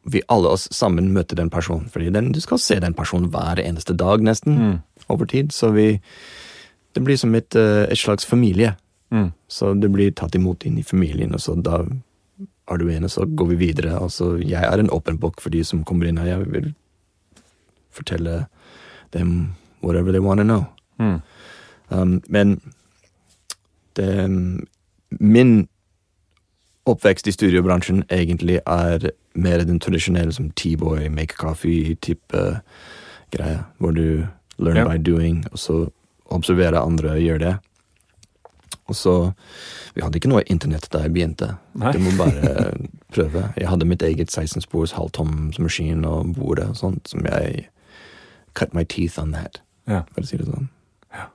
vi alle oss sammen møter den personen. Fordi den, du skal se den personen hver eneste dag, nesten, mm. over tid. Så vi Det blir som et, eh, et slags familie. Mm. Så det blir tatt imot inn i familien, og så da er du enig, så går vi videre. Altså, jeg er en åpen bok for de som kommer inn her. Jeg vil fortelle dem whatever they want to know. Mm. Um, men det, min oppvekst i studiobransjen egentlig er mer den tradisjonelle som T-boy, make coffee-type greia, Hvor du learn yeah. by doing, og så observere andre gjøre det. Og så Vi hadde ikke noe internett da jeg begynte. Nei. Du må bare prøve. Jeg hadde mitt eget 16-spors halvtomsmaskin og bordet og sånt, som jeg cut my teeth on that, ja. for å si det sånn. Ja.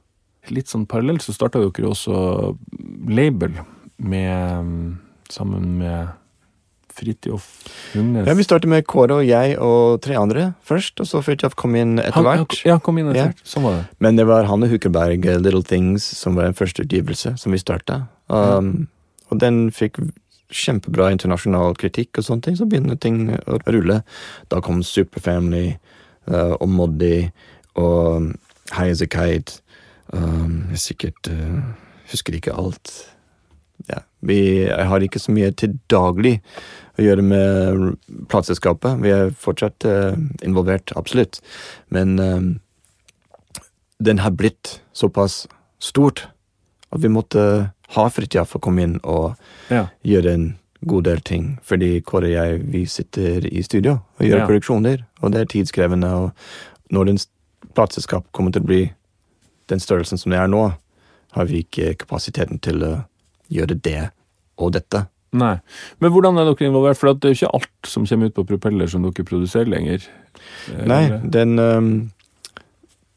Litt sånn parallelt så starta dere også label med sammen med Fridtjof Lundnes. Ja, Vi startet med Kåre og jeg og tre andre først, og så Fridtjof kom inn etter hvert. Ja, kom inn etter hvert. Ja. Sånn var det. Men det var Hanne Hukerberg, eh, Little Things, som var den første utgivelse som vi starta. Um, ja. Og den fikk kjempebra internasjonal kritikk, og sånne ting, så begynner ting å rulle. Da kom Superfamily uh, og Moddi og High As A Kite. Um, sikkert uh, Husker ikke alt ja, vi, jeg har ikke så mye til daglig å gjøre med plateselskapet. Vi er fortsatt uh, involvert, absolutt. Men um, den har blitt såpass stort at vi måtte ha Fridtjof å komme inn og ja. gjøre en god del ting. Fordi Kåre og jeg vi sitter i studio og gjør ja. produksjoner, og det er tidskrevende. Og når den plateselskap kommer til å bli den størrelsen som det er nå, har vi ikke kapasiteten til å gjøre det og dette. Nei. Men hvordan er dere involvert? For det er jo ikke alt som kommer ut på propeller som dere produserer lenger. Nei, den um,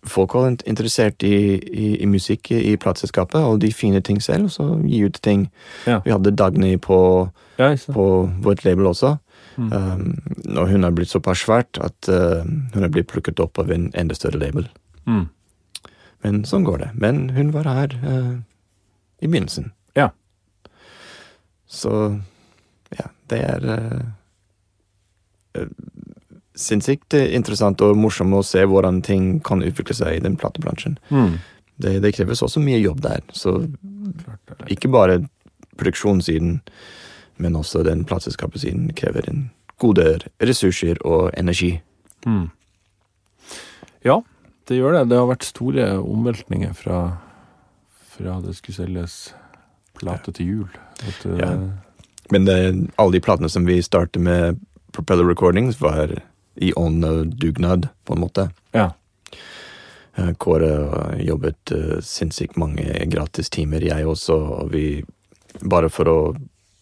Folk var interessert i, i, i musikk i plateselskapet, og de fine ting selv, og så gi ut ting. Ja. Vi hadde Dagny på, ja, på vårt label også. Mm. Um, og hun har blitt såpass svært at uh, hun har blitt plukket opp av en enda større label. Mm. Men sånn går det. Men hun var her uh, i begynnelsen. Ja. Så ja, det er uh, sinnssykt interessant og morsomt å se hvordan ting kan utvikle seg i den platebransjen. Mm. Det, det, kreves også mye jobb der, så ikke bare produksjonssiden, men også den plateselskapssiden krever en god del ressurser og energi. Mm. Ja, det gjør det. Det har vært store omveltninger fra, fra det skulle selges plate til jul. At, uh, ja. Men det, alle de platene som vi startet med Propeller Recordings, var i ånd og dugnad, på en måte. Ja. Eh, Kåre jobbet sinnssykt mange gratistimer, jeg også, og vi Bare for å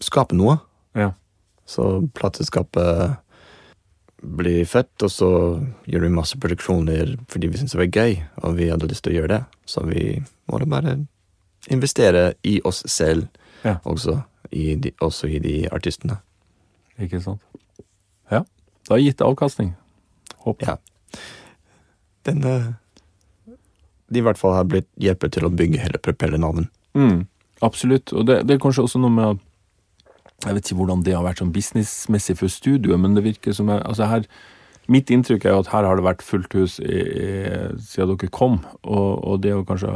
skape noe. Ja. Så plateselskapet blir født, og så gjør vi masse produksjoner fordi vi syns det var gøy, og vi hadde lyst til å gjøre det. Så vi måtte bare investere i oss selv ja. også, i de, også i de artistene. Ikke sant. Ja. Det har gitt avkastning. Håper Ja. Den uh, De i hvert fall har blitt hjulpet til å bygge hele propellernavnet. Mm, absolutt. Og det, det, er kanskje også noe med at Jeg vet ikke hvordan det har vært sånn businessmessig for studioet, men det virker som jeg, altså her Mitt inntrykk er jo at her har det vært fullt hus i, i, siden dere kom, og, og det å kanskje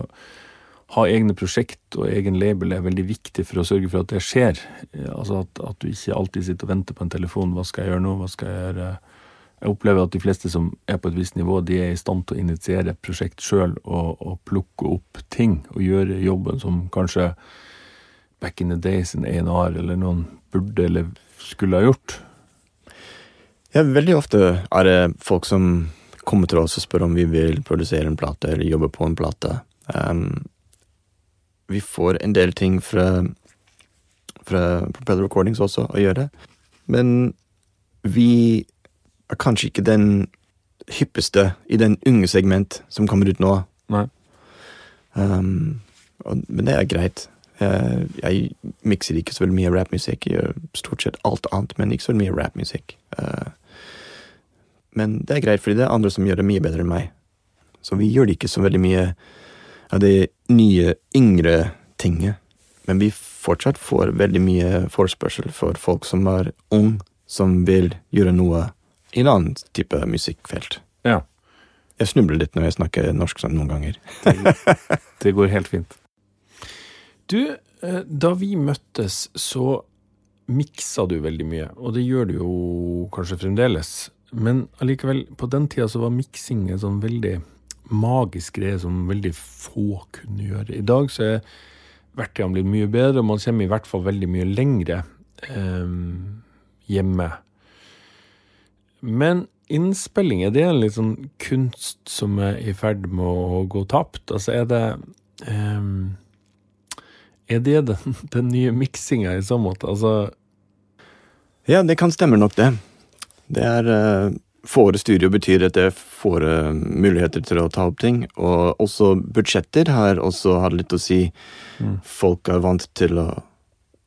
ha egne prosjekt og egen label er veldig viktig for å sørge for at det skjer. Altså at, at, du ikke alltid sitter og venter på en telefon. Hva skal jeg gjøre nå? Hva skal jeg gjøre? Jeg opplever at de fleste som er på et visst nivå, de er i stand til å initiere et prosjekt sjøl og, og, plukke opp ting og gjøre jobben som kanskje back in the days en A&R eller noen burde eller skulle ha gjort. Ja, veldig ofte er det folk som kommer til oss og spør om vi vil produsere en plate eller jobbe på en plate. Um, vi får en del ting fra, fra Propeller Recordings også å gjøre. Men vi er kanskje ikke den hyppeste i den unge segment som kommer ut nå. Nei. Um, og, men det er greit. Jeg, jeg mikser ikke så veldig mye rappmusikk. Jeg gjør stort sett alt annet, men ikke så veldig mye rappmusikk. Uh, men det er greit, fordi det er andre som gjør det mye bedre enn meg. Så vi gjør det ikke så veldig mye av det nye, yngre tinget. Men vi fortsatt får veldig mye forespørsel for folk som er ung, som vil gjøre noe i en annen type musikkfelt. Ja. Jeg snubler litt når jeg snakker norsk sånn noen ganger. Det går helt fint. Du, eh, da vi møttes, så miksa du veldig mye, og det gjør du jo kanskje fremdeles. Men allikevel, på den tida så var miksing en sånn veldig magisk greie som veldig få kunne gjøre. I dag så er verktøyene blitt mye bedre, og man kommer i hvert fall veldig mye lengre eh, hjemme. Men innspilling, er det en litt sånn kunst som er i ferd med å gå tapt? Altså, er det um, Er det den, den nye miksinga i så måte? Altså Ja, det kan stemme nok, det. Det er uh, Fåre studio betyr at det er fåre muligheter til å ta opp ting. Og også budsjetter har også hatt litt å si. Mm. Folk er vant til å,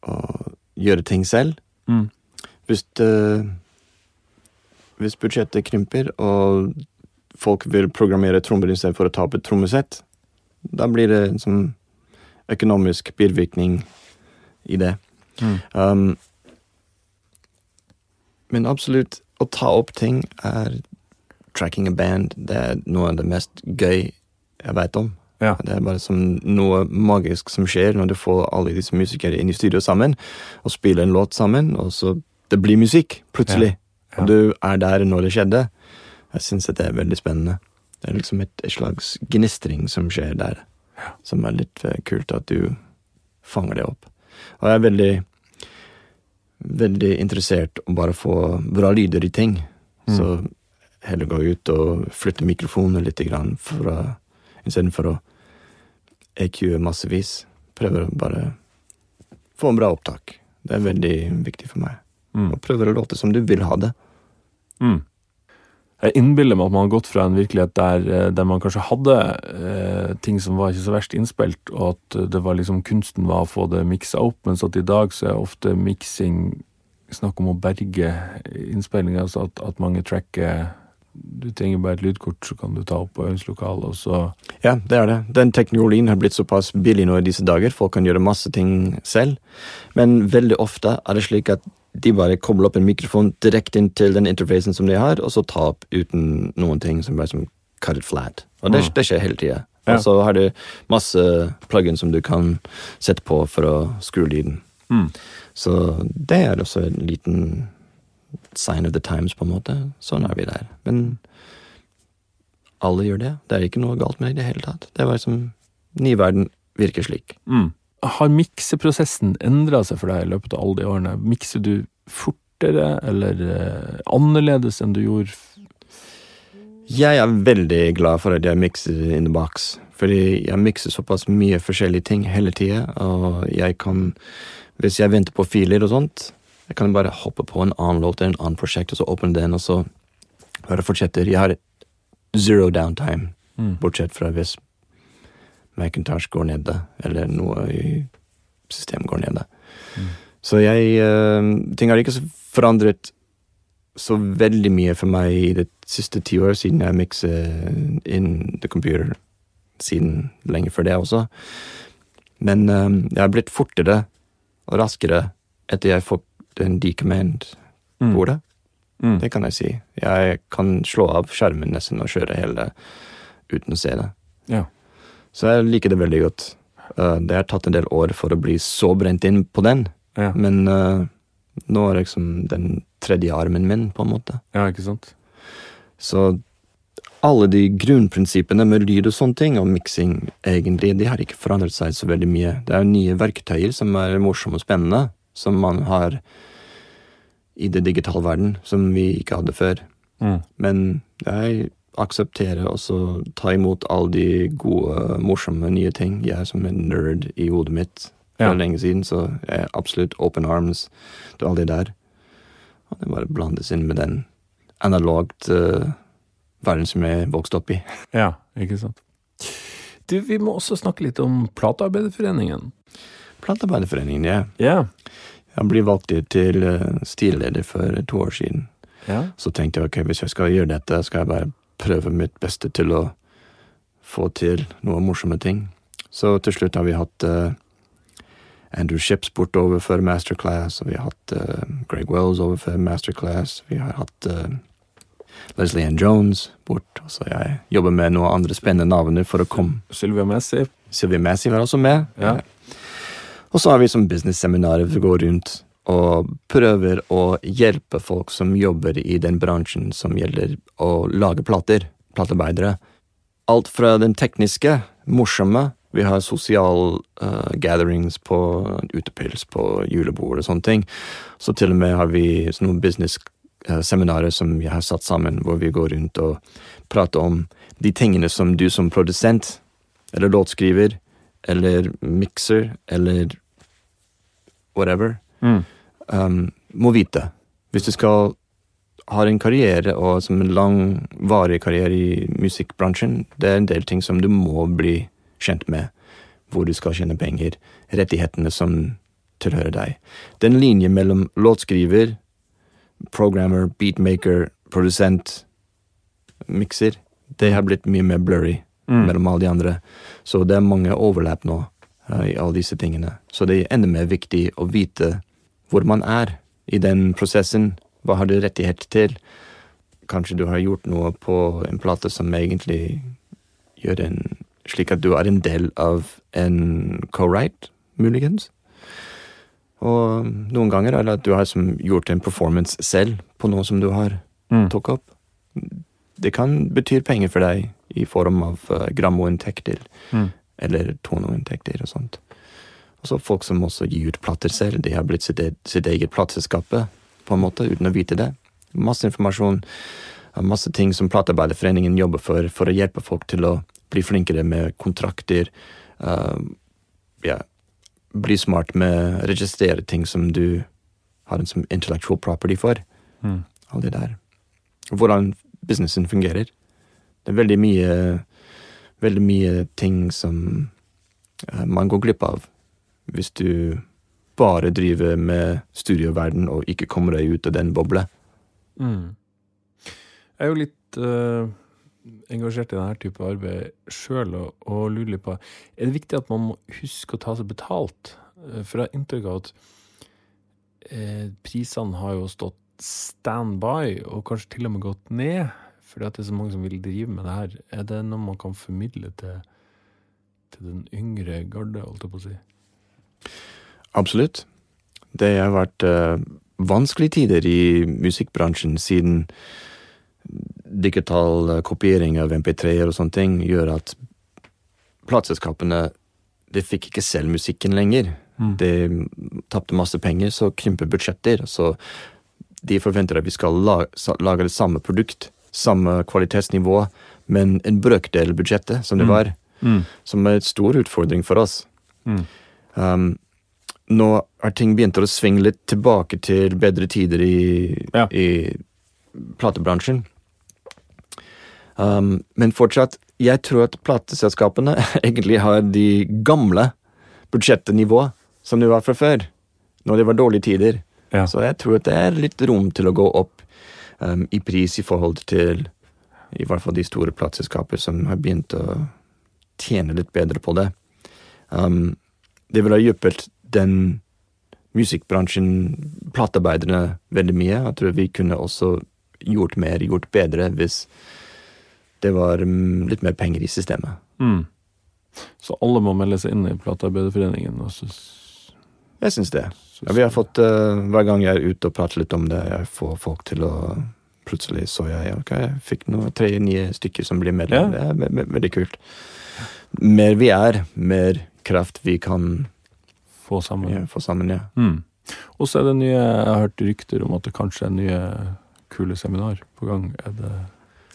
å gjøre ting selv. Mm. Hvis uh, hvis budsjettet krymper, og folk vil programmere trommer istedenfor å ta opp et trommesett, da blir det sånn økonomisk bivirkning i det. Mm. Um, men absolutt, å ta opp ting er tracking a band. Det er noe av det mest gøy jeg veit om. Ja. Det er bare som noe magisk som skjer når du får alle disse musikere inn i studio sammen og spiller en låt sammen, og så det blir musikk plutselig. Ja. Og du er der når det skjedde. Jeg syns det er veldig spennende. Det er liksom et, et slags gnistring som skjer der, som er litt eh, kult at du fanger det opp. Og jeg er veldig veldig interessert å bare få bra lyder i ting. Så heller gå ut og flytte mikrofonen litt grann for å, istedenfor å EQ massevis. Prøver å bare få en bra opptak. Det er veldig viktig for meg. Mm. Og prøver å låte som du vil ha det. Mm. Jeg innbiller meg at man har gått fra en virkelighet der, eh, der man kanskje hadde eh, ting som var ikke så verst innspilt, og at det var liksom kunsten var å få det miksa opp, mens at i dag så er ofte miksing snakk om å berge innspillinga, altså at, at mange tracker Du trenger bare et lydkort, så kan du ta opp på øvingslokalet, og så Ja, det er det. Den teknologien har blitt såpass billig nå i disse dager. Folk kan gjøre masse ting selv. Men veldig ofte er det slik at de bare kobler opp en mikrofon direkte inn til den interfacen som de har, og så ta opp uten noen ting som bare som cut it flat. Og det, Mm. det skjer hele tida. Ja. Og så har du masse plug-in som du kan sette på for å skru lyden. Mm. Så det er også en liten sign of the times, på en måte. Sånn er vi der. Men alle gjør det. Det er ikke noe galt med det i det hele tatt. Det er bare som ny verden virker slik. mm. Har mikseprosessen endra seg for deg i løpet av alle de årene? Mikser du fortere eller eh, annerledes enn du gjorde Jeg er veldig glad for at jeg mikser in the box. Fordi jeg mikser såpass mye forskjellige ting hele tida, og jeg kan Hvis jeg venter på filer og sånt, jeg kan bare hoppe på en annen låt eller en annen prosjekt, og så åpne den, og så bare fortsetter. Jeg har zero downtime, mm. bortsett fra hvis Macintosh går nede, eller noe i systemet går nede. Mm. Så jeg eh, Ting har ikke forandret så veldig mye for meg i det siste ti år, siden jeg mikser in the computer. Siden lenge før det også. Men eh, jeg har blitt fortere og raskere etter jeg fikk en decommand-bordet. Mm. Det kan jeg si. Jeg kan slå av skjermen nesten og kjøre hele uten å se det. Ja. Så jeg liker det veldig godt. Eh, det har tatt en del år for å bli så brent inn på den, Ja. men uh, nå er liksom den tredje armen min, på en måte. ja, ikke sant? Så alle de grunnprinsippene med lyd og sånne ting, og miksing, egentlig, de har ikke forandret seg så veldig mye. Det er jo nye verktøyer som er morsomme og spennende, som man har i det digitale verden, som vi ikke hadde før. Mm. Men jeg aksepterer også ta imot alle de gode, morsomme nye ting. Jeg er som en nerd i hodet mitt for Ja. lenge siden, så jeg er absolutt open arms til alle de der. Og det bare blandes inn med den analogt uh, verden som jeg vokste opp i. Ja, ikke sant. Du, vi må også snakke litt om Platearbeiderforeningen. Platearbeiderforeningen, ja. Ja. Jeg ble valgt til stilleder for to år siden. ja. Så tenkte jeg ok, hvis jeg skal gjøre dette, skal jeg bare prøve mitt beste til å få til noen morsomme ting. Så til slutt har vi hatt uh, Andrew Ships bortover for masterclass, og vi har hatt uh, Greg Wells over for masterclass. Vi har hatt uh, Leslie Ann Jones bort. Og så jeg jobber med noen andre spennende navn for å komme. Sylvia Massey. Sylvia Massey var også med. Ja. Og så har vi som business-seminarer som går rundt og prøver å hjelpe folk som jobber i den bransjen som gjelder å lage plater. Platearbeidere. Alt fra den tekniske, morsomme Vi har sosial uh, gatherings på utepils, på julebord og sånne ting. Så til og med har vi noen business-seminarer som vi har satt sammen, hvor vi går rundt og prater om de tingene som du som produsent, eller låtskriver, eller mikser, eller whatever, Mm. Um, må vite. Hvis du skal ha en karriere, og som en lang, varig karriere i musikkbransjen, det er en del ting som du må bli kjent med. Hvor du skal tjene penger, rettighetene som tilhører deg. Den linjen mellom låtskriver, programmer, beatmaker, produsent, mikser, det har blitt mye mer blurry Mm. mellom alle de andre. Så det er mange overlap nå uh, i alle disse tingene. Så det er enda mer viktig å vite hvor man er i den prosessen. Hva har du rettighet til? Kanskje du har gjort noe på en plate som egentlig gjør en slik at du er en del av en co-write, muligens. Og noen ganger er det at du har som gjort en performance selv på noe som du har Mm. tok opp. Det kan bety penger for deg i form av uh, grammoinntekter Mm. eller toneinntekter og sånt. Og så folk som også gir ut plater selv. De har blitt sitt, e sitt eget plateselskap, på en måte, uten å vite det. Masse informasjon, masse ting som Platearbeiderforeningen jobber for, for å hjelpe folk til å bli flinkere med kontrakter. Uh, ja, bli smart med å registrere ting som du har en som intellectual property for. Mm. Alt det der. Hvordan businessen fungerer. Det er veldig mye Veldig mye ting som eh, man går glipp av hvis du bare driver med studioverden og ikke kommer deg ut av den bobla. Mm. Jeg er jo litt uh, engasjert i denne type arbeid sjøl, og, og lurer litt på Er det viktig at man må huske å ta seg betalt? Eh, For jeg har inntrykk av at eh, prisene har jo stått standby, og kanskje til og med gått ned, fordi at det er så mange som vil drive med det her. Er det noe man kan formidle til, til den yngre garde, holdt jeg på å si? Absolutt. Det har vært uh, vanskelige tider i musikkbransjen siden digital eh, kopiering av MP3-er og sånne ting gjør at plateselskapene de fikk ikke selv musikken lenger. Mm. De tapte masse penger, så krymper budsjetter. Så de forventer at vi skal lage, lage det samme produkt, samme kvalitetsnivå, men en brøkdel budsjettet som det Mm. var. Mm. Som er et stor utfordring for oss. Mm. Um, nå har ting begynt å svinge litt tilbake til bedre tider i, Ja. i platebransjen. Um, men fortsatt, jeg tror at plateselskapene egentlig har de gamle budsjettnivåene som det var fra før, når det var dårlige tider. Ja. Så jeg tror at det er litt rom til å gå opp um, i pris i forhold til i hvert fall de store plateselskaper som har begynt å tjene litt bedre på det. Um, det ville ha hjulpet den musikkbransjen, platearbeiderne, veldig mye. Jeg tror vi kunne også gjort mer, gjort bedre, hvis det var mm, litt mer penger i systemet. Mm. Så alle må melde seg inn i Platearbeiderforeningen? Jeg syns det. Ja, vi har fått, uh, Hver gang jeg er ute og prater litt om det, jeg får folk til å Plutselig så jeg ok, jeg fikk noe, tre nye stykker som blir medlem. Ja. Det er ve ve veldig kult. Mer vi er, mer kraft vi kan få sammen. ja, få sammen, ja. Mm. Og så er det nye Jeg har hørt rykter om at det kanskje er nye kule seminar på gang. Er det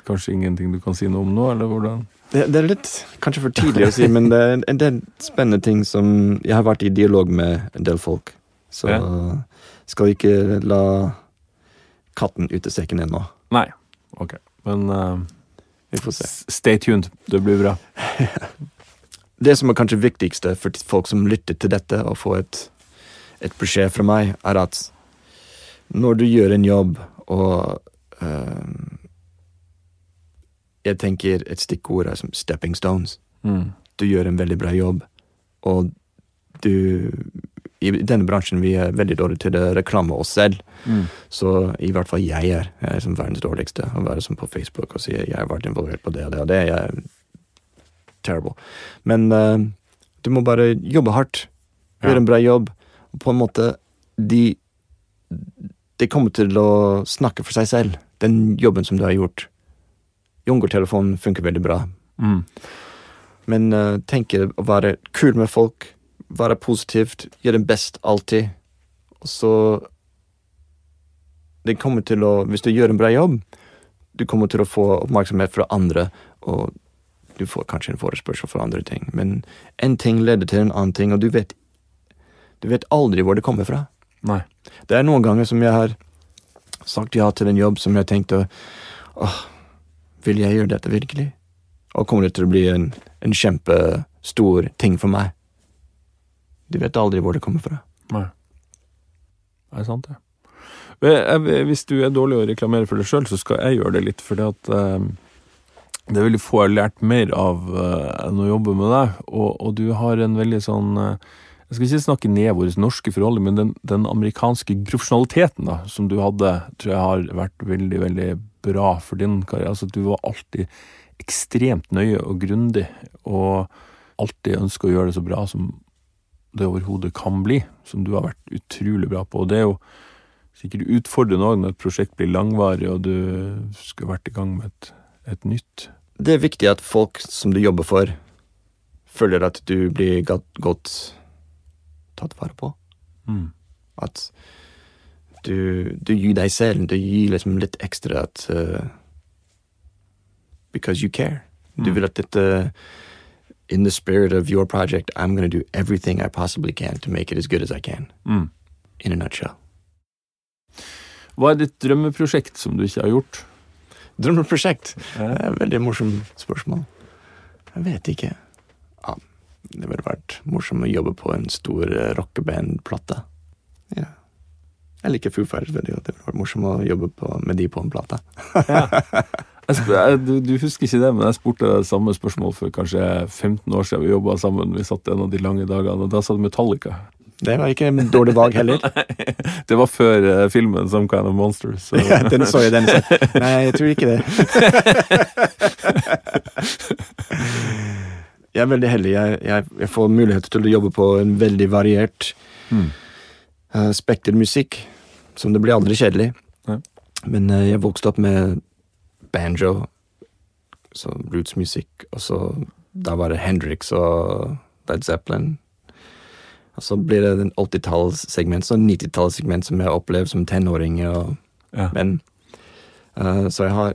kanskje ingenting du kan si noe om nå, eller hvordan? Det, det er litt kanskje for tidlig å si, men det er en del spennende ting som Jeg har vært i dialog med en del folk, så Ja. skal ikke la katten ut av sekken ennå. Nei. Ok. Men uh, Vi får se. stay tuned. Det blir bra. Det som er kanskje viktigste for folk som lytter til dette, og får et, et beskjed fra meg, er at når du gjør en jobb, og uh, Jeg tenker et stikkord er som stepping stones. Mm. Du gjør en veldig bra jobb, og du I denne bransjen vi er veldig dårlige til å reklame oss selv. Mm. Så i hvert fall jeg er. Jeg er som verdens dårligste. Å være som på Facebook og si jeg har vært involvert på det og det og det. Jeg terrible. Men uh, du må bare jobbe hardt. Gjøre en bra jobb. Og på en måte De De kommer til å snakke for seg selv. Den jobben som du har gjort. Jungeltelefonen funker veldig bra. Mm. Men uh, tenke å være kul med folk, være positivt, gjøre det best alltid. Og så Det kommer til å Hvis du gjør en bra jobb, du kommer til å få oppmerksomhet fra andre, og du får kanskje en forespørsel for andre ting. Men en ting leder til en annen ting, og du vet Du vet aldri hvor det kommer fra. Nei. Det er noen ganger som jeg har sagt ja til en jobb som jeg tenkte åh, vil jeg gjøre dette virkelig? Og kommer det til å bli en, en kjempestor ting for meg? Du vet aldri hvor det kommer fra. Nei. Det er sant, det. Jeg- Hvis du er dårlig å reklamere for deg sjøl, så skal jeg gjøre det litt. fordi at, eh, det er veldig få jeg har lært mer av uh, enn å jobbe med deg. Og, og du har en veldig sånn uh, Jeg skal ikke snakke ned våre norske forhold, men den, den amerikanske profesjonaliteten da, som du hadde, tror jeg har vært veldig, veldig bra for din karriere. Altså, du var alltid ekstremt nøye og grundig, og alltid ønska å gjøre det så bra som det overhodet kan bli, som du har vært utrolig bra på. Og det er jo sikkert utfordrende òg når et prosjekt blir langvarig, og du skulle vært i gang med et, et nytt. Det er viktig at folk som du jobber for, føler at du blir godt, tatt vare på. Mm. At du, du gir deg selv, du gir liksom litt ekstra at uh, Because you care. Du Mm. vil at dette In the spirit of your project, I'm gonna do everything I possibly can to make it as good as I can. Mm. In a nutshell. Hva er ditt drømmeprosjekt som du ikke har gjort? Drømmeprosjekt? Det er et veldig morsomt spørsmål. Jeg vet ikke. Ja, det ville vært morsomt å jobbe på en stor eh, rockebandplate. Ja. Jeg liker Foo Fighters veldig godt. Det ville vært morsomt å jobbe på, med de på en plate. Jeg, du, du husker ikke det, men jeg spurte deg samme spørsmål for kanskje 15 år siden vi jobba sammen. Vi satt en av de lange dagene, og da sa du Metallica. Det var ikke en dårlig valg heller. Det var før uh, filmen Some Kind of Monster. Så. Ja, den så jeg, den så. Nei, jeg tror ikke det. Jeg er veldig heldig. Jeg, jeg, jeg får mulighet til å jobbe på en veldig variert Mm. uh, spektermusikk. Som det blir aldri kjedelig. Ja. Men uh, jeg vokste opp med banjo, så rootsmusikk, og så da var det Hendrix og Led Zeppelin. Og så blir det en 80-tallssegment, og 90-tallssegment som jeg opplever som tenåring. Og, Ja. men uh, Så jeg har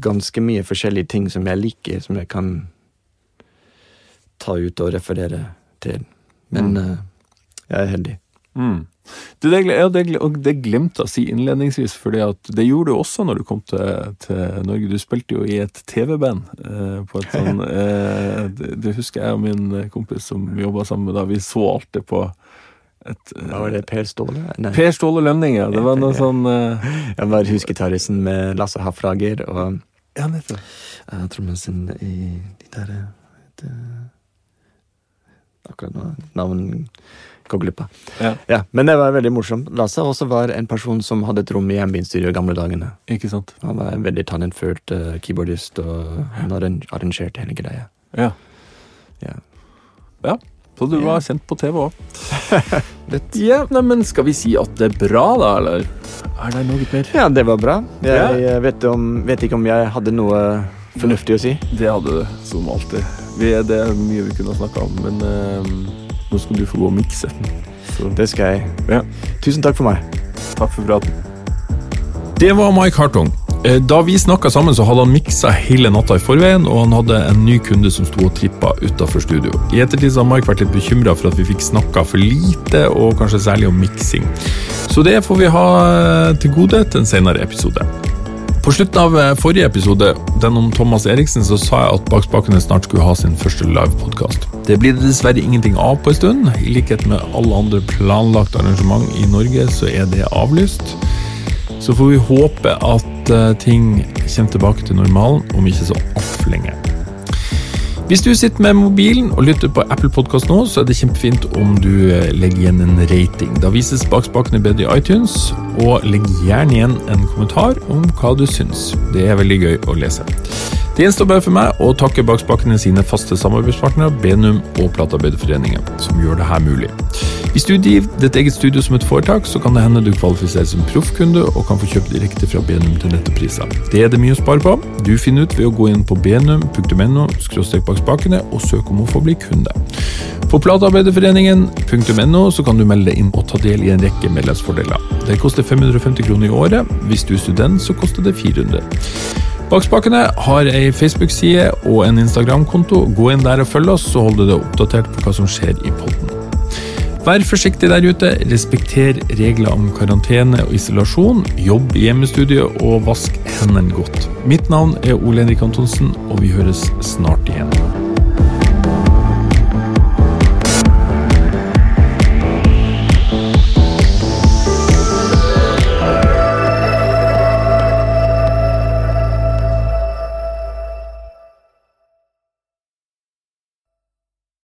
ganske mye forskjellige ting som jeg liker, som jeg kan ta ut og referere til. Men Mm. uh, jeg er heldig. Mm. Det, det, det, det glemte jeg å si innledningsvis, for det gjorde du også når du kom til, til Norge. Du spilte jo i et TV-band. Eh, sånn, eh, det, husker jeg og min kompis som jobba sammen da. Vi så alltid på et eh, Hva var det, Per Ståle? Nei. Per Ståle Lønning, ja. Det var noe Ja. sånn eh, Jeg var husgitaristen med Lasse Hafrager og Ja, trommisen i de der eh, eh, Akkurat nå navn går glipp av. Ja. men det var veldig morsomt. Lasse også var en person som hadde et rom i hjembindstudio i gamle dagene. Ikke sant? Han var en veldig talentfull uh, keyboardist, og han arrangerte hele greia. Ja. Ja. Ja, Så du var kjent på TV òg. Litt. Ja, nei, men skal vi si at det er bra, da, eller? Er det noe mer? Ja, det var bra. Jeg, jeg vet, om, vet ikke om jeg hadde noe fornuftig å si. Det hadde du, som alltid. Vi, det er mye vi kunne ha snakka om, men eh, nå skal du få gå og mikse. Så Det skal jeg. Ja. Tusen takk for meg. takk for praten. Det var Mike Hartong. Eh, Da vi snakka sammen, så hadde han miksa hele natta i forveien, og han hadde en ny kunde som sto og trippa utafor studio. I ettertid har Mike vært litt bekymra for at vi fikk snakka for lite, og kanskje særlig om miksing. Så det får vi ha til gode til en senere episode. På slutten av eh, forrige episode, den om Thomas Eriksen, så sa jeg at Bakspakene snart skulle ha sin første livepodkast. Det blir det dessverre ingenting av på en stund. I likhet med alle andre planlagte arrangement i Norge, så er det avlyst. Så får vi håpe at eh, ting kommer tilbake til normalen om ikke så altfor lenge. Hvis du sitter med mobilen og lytter på Apple Podkast nå, så er det kjempefint om du eh, legger igjen en rating. Da vises bakspakene bedre i iTunes, og legg gjerne igjen en kommentar om hva du syns. Det er veldig gøy å lese. Det gjenstår bare for meg å takke bakspakene sine faste samarbeidspartnere Benum og Platearbeiderforeningen, som gjør det her mulig. Hvis du driver ditt eget studio som et foretak, så kan det hende du kvalifiserer som proffkunde og kan få kjøpt direkte fra Benum til nettopriser. Det er det mye å spare på. Du finner ut ved å gå inn på benum.no bak spakene og søke om å få bli kunde. På platearbeiderforeningen.no så kan du melde deg inn og ta del i en rekke medlemsfordeler. Det koster 550 kroner i året. Hvis du er student, så koster det 400. Bakspakene har ei Facebook-side og en Instagram-konto. Gå inn der og følg oss, så holder du deg oppdatert på hva som skjer i podden. Vær forsiktig der ute, respekter regler om karantene og isolasjon, jobb i hjemmestudio og vask hendene godt. Mitt navn er Ole Henrik Antonsen, og vi høres snart igjen.